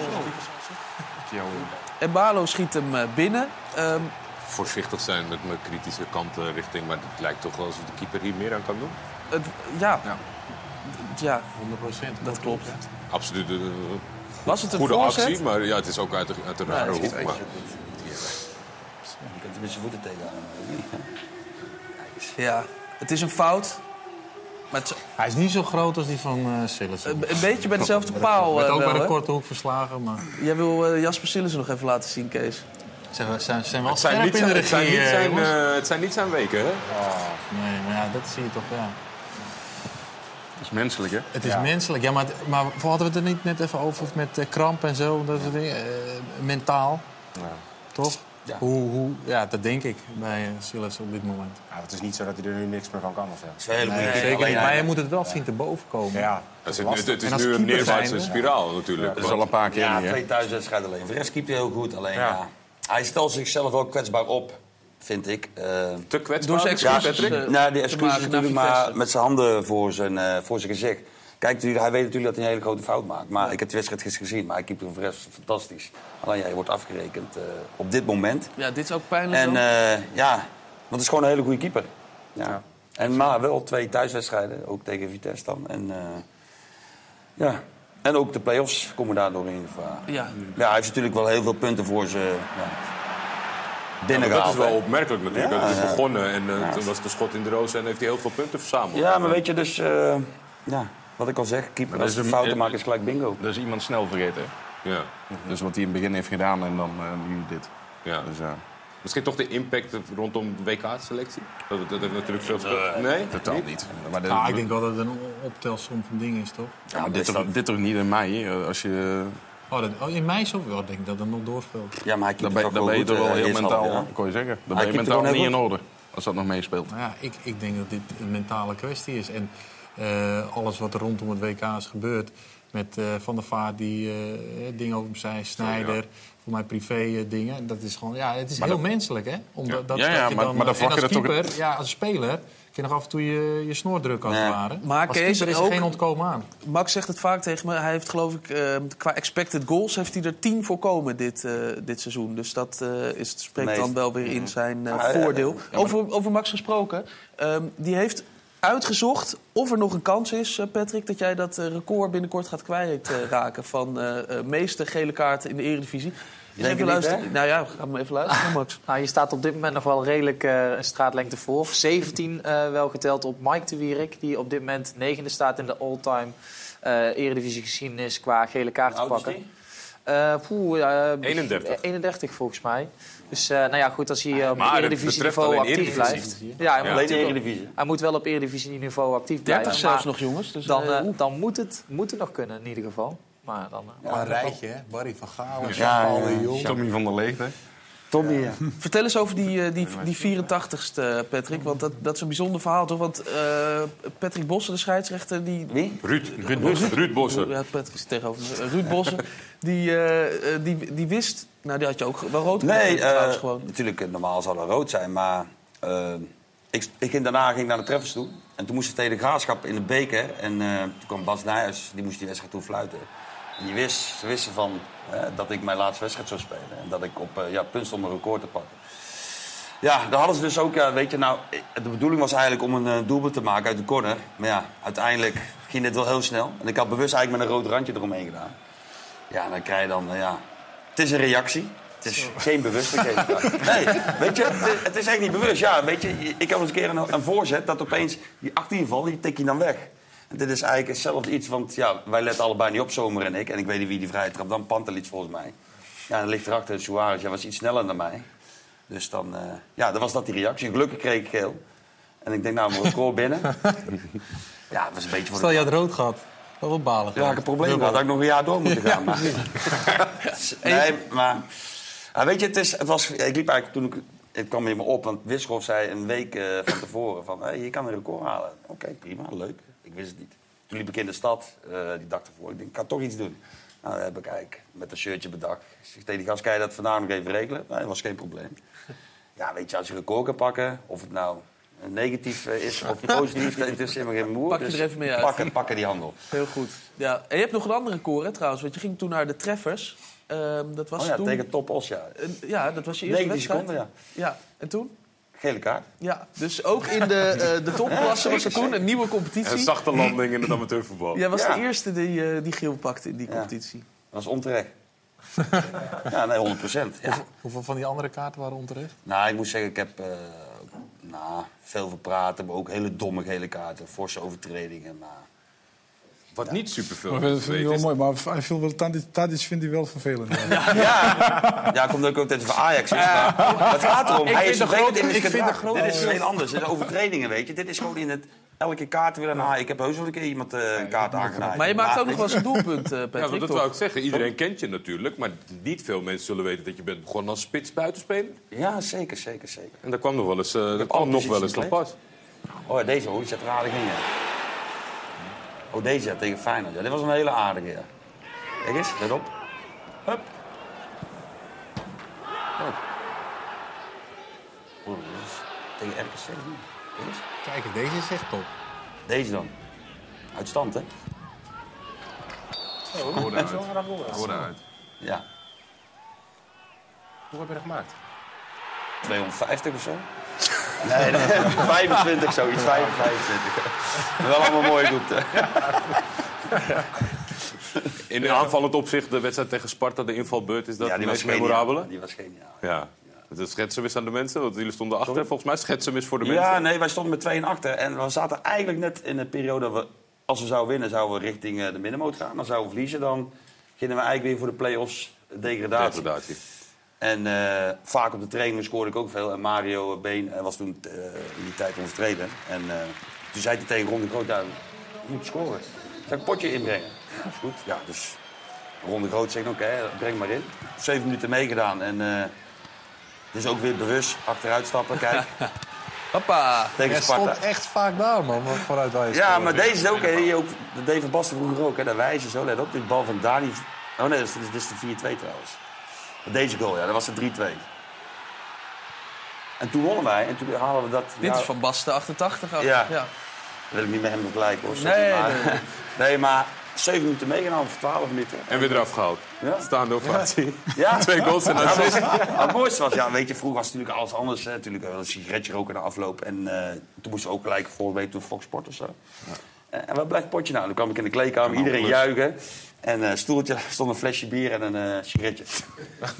En Balo schiet hem binnen. Ehm, Voorzichtig zijn met mijn kritische kant richting. Maar het lijkt toch wel alsof de keeper hier meer aan kan doen. het, ja. Ja, 100% dat klopt. Absoluut een Was het een goede voorzet? actie, maar ja, het is ook uit de, uit de Ja, rare hoek. Maar, je, Je kunt er met zijn voeten tegenaan. Ja, het is een fout. Maar het is Hij is niet zo groot als die van uh, Sillissen. een, een beetje bij dezelfde paal. Werd eh, ook wel, bij de korte hoek verslagen, maar... Jij wil eh, Jasper Sillissen nog even laten zien, Kees. Ze zijn, zijn wel het, zijn niet het, zijn regie, niet eh, zijn, eh, het zijn niet zijn weken, hè? Nee, maar ja, dat zie je toch, ja. Dat is menselijk, hè? Het is menselijk, ja, maar, het- maar hadden we het er niet net even over met eh, kramp en zo? Dat soort dingen? Eh, mentaal, toch? Hoe, hoe, ja, dat denk ik bij uh, Silas op dit moment. Ja, het is niet zo dat hij er nu niks meer van kan. Of zo. Nee, zeker niet. Maar je moet het wel zien te boven komen. Ja, Het is, het, het is nu een neerwaartse spiraal natuurlijk. Dat is al een paar keer Ja, niet, hè? twee thuiswedstrijden alleen. Voor de rest keept hij heel goed. Alleen, Ja. ja. hij stelt zichzelf ook kwetsbaar op, vind ik. Eh, Te kwetsbaar. Door zijn ja, excuses, eh, nou, die excuses natuurlijk, maar met zijn handen voor zijn, eh, voor zijn gezicht. Kijk, hij weet natuurlijk dat hij een hele grote fout maakt. Maar ik heb de wedstrijd gisteren gezien, maar hij keept hem voor de rest fantastisch. Alleen ja, je wordt afgerekend eh, op dit moment. Ja, dit is ook pijnlijk. En eh, ja, want het is gewoon een hele goede keeper. Ja. En maar wel twee thuiswedstrijden, ook tegen Vitesse dan. En, eh, ja. en ook de play-offs komen daardoor in gevaar. Ja. Ja, hij heeft natuurlijk wel heel veel punten voor ze ja, dat is wel opmerkelijk natuurlijk. Ja, dat is ja. begonnen en Ja. toen was de schot in de roos en heeft hij heel veel punten verzameld. Ja, maar weet je, dus... eh, ja, wat ik al zeg, keeper, Maar als dat een- fouten maken is gelijk bingo. Dat is iemand snel vergeten. Ja. Dus wat hij in het begin heeft gedaan en dan eh, nu dit. Ja. Dus ja, Misschien toch de impact rondom de WK-selectie? Dat, dat heeft natuurlijk veel. Nee? totaal niet. Maar de- Nou, ik denk wel dat het een optelsom van dingen is, toch? ja, maar dit, toch, dit toch niet in mei? Als je, Oh, dat, oh, in mei zo wel, denk ik dat het nog doorspeelt. Ja, maar hij dan ben, het dan ook ben je toch wel eh, heel mentaal, jaar. kon je zeggen. Dan Hij ben je mentaal niet in orde. Als dat nog meespeelt. Nou ja, ik, ik denk dat dit een mentale kwestie is. En eh, alles wat er rondom het WK is gebeurd... met eh, Van der Vaart die eh, dingen over hem zei, Snijder... voor mij privé eh, dingen. Dat is gewoon, ja, het is Maar heel dat- menselijk, hè? Omdat, dat, Ja, dat ja, je maar- dan, maar dan eh, vlak en je als er toch- keeper, ja, als speler... kun je nog af en toe je, je snor drukken als het ware. Maar als Kees, keeper is er ook- geen ontkomen aan. Max zegt het vaak tegen me. Hij heeft geloof ik, eh, qua expected goals, heeft hij er tien voorkomen dit, eh, dit seizoen. Dus dat eh, is, spreekt Nee. dan wel weer in zijn eh, Ah, ja, voordeel. ja, over, over Max gesproken. ehm, die heeft uitgezocht of er nog een kans is, eh, Patrick... dat jij dat eh, record binnenkort gaat kwijtraken... van eh eh, meeste gele kaarten in de Eredivisie. Dus Denk even niet, luisteren. Nou ja, ga maar even luisteren, Max. Nou, je staat op dit moment nog wel redelijk eh, een straatlengte voor. 17 eh, wel geteld op Mike de Wierik, die op dit moment negende staat in de all-time eh Eredivisie geschiedenis qua gele kaart te Hoe oud is pakken. Eh, poeh, eh, 31. 31 volgens mij. Dus eh, nou ja, goed, als hij eh, op Eredivisie-niveau betreft alleen actief Eredivisie. blijft. Ja, hij, Ja. moet Eredivisie. hij moet wel op Eredivisie-niveau actief 30 blijven. zelfs maar nog, jongens. Dus, dan, eh, dan moet, het, moet het nog kunnen, in ieder geval. Maar dan, Maar een rijtje, hè? Barry van Gaal, Ja, ja, Jong. Tommy van der Leegte. Tommy, ja. Vertel eens over die, die, die 84ste, Patrick. Want dat, dat is een bijzonder verhaal, toch? Want eh, Patrick Bossen, de scheidsrechter, die... Wie? Ruud, Ruud, Bossen. Ruud Bossen. Ja, Patrick is tegenover me. Ruud Bossen, die, die, die wist... Nou, die had je ook wel rood Nee, eh, gewoon. natuurlijk, eh, normaal zou dat rood zijn. Maar eh, ik, ik ging, daarna ging ik naar de treffers toe. En toen moest het tegen de graafschap in de beker. En eh, toen kwam Bas Nijhuis, die moest die wedstrijd toe fluiten. En die wist, ze wisten van, dat ik mijn laatste wedstrijd zou spelen. En dat ik op ja, punt stond om een record te pakken. Ja, daar hadden ze dus ook, ja, weet je, nou, de bedoeling was eigenlijk om een doelpunt te maken uit de corner. Maar ja, uiteindelijk ging dit wel heel snel. En ik had bewust eigenlijk met een rood randje eromheen gedaan. Ja, en dan krijg je dan, ja, het is een reactie. Het is geen bewuste Nee, weet je, het is, echt niet bewust. Ja, weet je, ik heb eens een keer een, een voorzet dat opeens die 18 val, die tik je dan weg. En dit is eigenlijk hetzelfde iets, want ja, wij letten allebei niet op, Zomer en ik. En ik weet niet wie die vrije trap, dan Pantelic volgens mij. Ja, dan ligt erachter Suarez, jij was iets sneller dan mij. Dus dan, eh, ja, dan was dat die reactie. Gelukkig kreeg ik geel. En ik denk, nou, mijn record binnen. Ja, dat was een beetje voor Stel je had rood gehad. Dat was balen. Ja, een probleem gehad. Had ik nog een jaar door moeten gaan. maar... nee, maar... Ja, weet je, het, is, het was... Ik liep eigenlijk toen ik... Het kwam in me op, want Wisselhoff zei een week eh, van tevoren van... Hey, je kan een record halen. Oké, prima, leuk. Ik wist het niet. Toen liep ik in de stad, eh, die dag ervoor. Ik denk, ik kan toch iets doen. Nou, dat heb ik eigenlijk met een shirtje bedacht. Ik zeg tegen die gast, kan je dat vandaag nog even regelen? Nee, dat was geen probleem. Ja, weet je, als je een record kan pakken, of het nou negatief eh, is of positief, dat interesseert me geen moer. Pak je Dus er even mee uit. Pakken, pakken die handel. Heel goed. Ja. En je hebt nog een andere hè, trouwens. Want je ging toen naar de treffers. Ehm, dat was Oh ja, toen... tegen Top Os, ja. Ja, dat was je eerste 19 wedstrijd. seconden, ja. Ja, en toen? Gele kaart. Ja, dus ook in de, eh, de topklasse was er toen een nieuwe competitie. Een zachte landing in het amateurvoetbal. Jij was Ja. de eerste die, eh, die geel pakte in die competitie. Dat was onterecht. ja, nee, 100 procent. Ja. Hoeveel, hoeveel van die andere kaarten waren onterecht? Nou, ik moet zeggen, ik heb eh, nou, veel verpraten, maar ook hele domme gele kaarten, forse overtredingen. Maar... Wat niet superveel. Maar dat vind ik wel mooi, maar hij viel wel, Tadic, Tadic vindt hij wel vervelend. Ja, ja komt ook altijd van Ajax. Is, maar het gaat erom, Ik hij vind is de vervelend grote- in ik vind de gedrag. grote- Dit is heel anders. Dit is overtredingen, weet je. Dit is gewoon in het... Elke kaart willen nou, Ik heb heus wel een keer iemand eh, een kaart aangenaaid. Maar je maakt ook nog wel eens een doelpunt, eh, Ja, Patrick, want dat wou ik zeggen. Iedereen kent je natuurlijk, maar niet veel mensen zullen weten dat je bent begonnen als spits buitenspeler. Ja, zeker, zeker, zeker. En daar kwam nog wel eens, eh dat alle kwam nog wel eens nog pas. Oh, ja, deze hoor, die zet er aardig in, ja. Oh, deze ja, tegen Feyenoord. Ja, dit was een hele aardige, ja. Kijk eens, let op. Hup. Oh. Oh, dit is tegen RKC. Kijk deze is echt top. Deze dan. Uit stand, hè? Zo, Hoorde uit. Ja. Hoe heb je dat gemaakt? 250 of zo? Nee, nee 25 zoiets, 25. Maar wel allemaal mooie doelpunten. In aanvallend opzicht, de wedstrijd tegen Sparta, de invalbeurt, is dat Ja, de die was meest memorabele? Die was geniaal. Ja. Het schetsen is aan de mensen, want jullie stonden achter. Volgens mij schetsen is voor de Ja, mensen. nee, wij stonden met 2 en achter. En we zaten eigenlijk net in de periode dat we, als we zouden winnen, zouden we richting eh, de middenmoot gaan. Dan zouden we verliezen, dan gingen we eigenlijk weer voor de play-offs degradatie. Degradatie. En eh, vaak op de trainingen scoorde ik ook veel. En Mario Been eh, was toen in die tijd onze trainer. En toen zei hij tegen Ron de Groot, ja, moet scoren. Zal ik een potje inbrengen? Ja, is goed. Ja, dus Ron de Groot zegt, oké, breng maar in. Zeven minuten meegedaan en dus ook weer bewust achteruit stappen, kijk. Hoppa. Tegen Hij Sparta. stond echt vaak daar, man, vooruit wij Ja, maar deze is ook, hè, die ook de David Basten vroeger ook, hè, daar wijzen zo, let op. Dit bal van Dani. Oh nee, dit is, dit is de 4-2 trouwens. Maar Deze goal, ja, dat was de 3-2. En toen wonnen wij en toen halen we dat. Dit ja, is van Basten 88. ook. Ja. ja. Dat wil ik niet met hem vergelijken hoor. Nee, maar, nee. nee, maar 7 minuten meegenomen voor 12 minuten. En weer eraf gehaald. Ja. Staande ovatie. Ja. Twee goals en Ja, assist. maar Het mooiste was, ja, weet je, vroeger was het natuurlijk alles anders. Hè. Natuurlijk eh, een sigaretje roken na afloop. En eh, toen moesten we ook gelijk voorweten door Fox Sport of zo. Eh, En wat blijft het potje nou? Dan kwam ik in de kleedkamer, iedereen juichen. En eh stoeltje, stond een flesje bier en een eh sigaretje.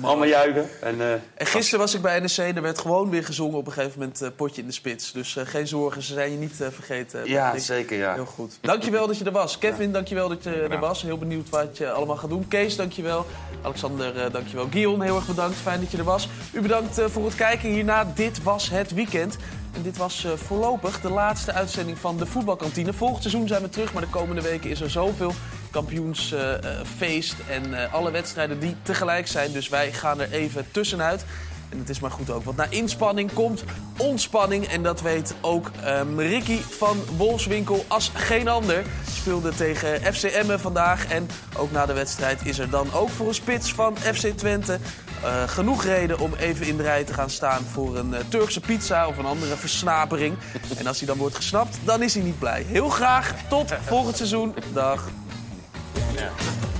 Allemaal juichen. En, En gisteren was ik bij NEC, er werd gewoon weer gezongen op een gegeven moment potje in de spits. Dus geen zorgen, ze zijn je niet vergeten. Ja, zeker, ja. Heel goed. Dankjewel dat je er was. Kevin, dankjewel dat je er was. Heel benieuwd wat je allemaal gaat doen. Kees, dankjewel. Alexander, dankjewel. Guion, heel erg bedankt. Fijn dat je er was. U bedankt voor het kijken hierna. Dit was het weekend. En dit was voorlopig de laatste uitzending van de voetbalkantine. Volgend seizoen zijn we terug, maar de komende weken is er zoveel kampioensfeest en eh, alle wedstrijden die tegelijk zijn. Dus wij gaan er even tussenuit. En het is maar goed ook, want na inspanning komt ontspanning. En dat weet ook ehm, Ricky van Wolfswinkel als geen ander. Speelde tegen FC Emmen vandaag. En ook na de wedstrijd is er dan ook voor een spits van FC Twente... eh, genoeg reden om even in de rij te gaan staan voor een eh, Turkse pizza of een andere versnapering. En als hij dan wordt gesnapt, dan is hij niet blij. Heel graag tot volgend seizoen. Dag. Yeah.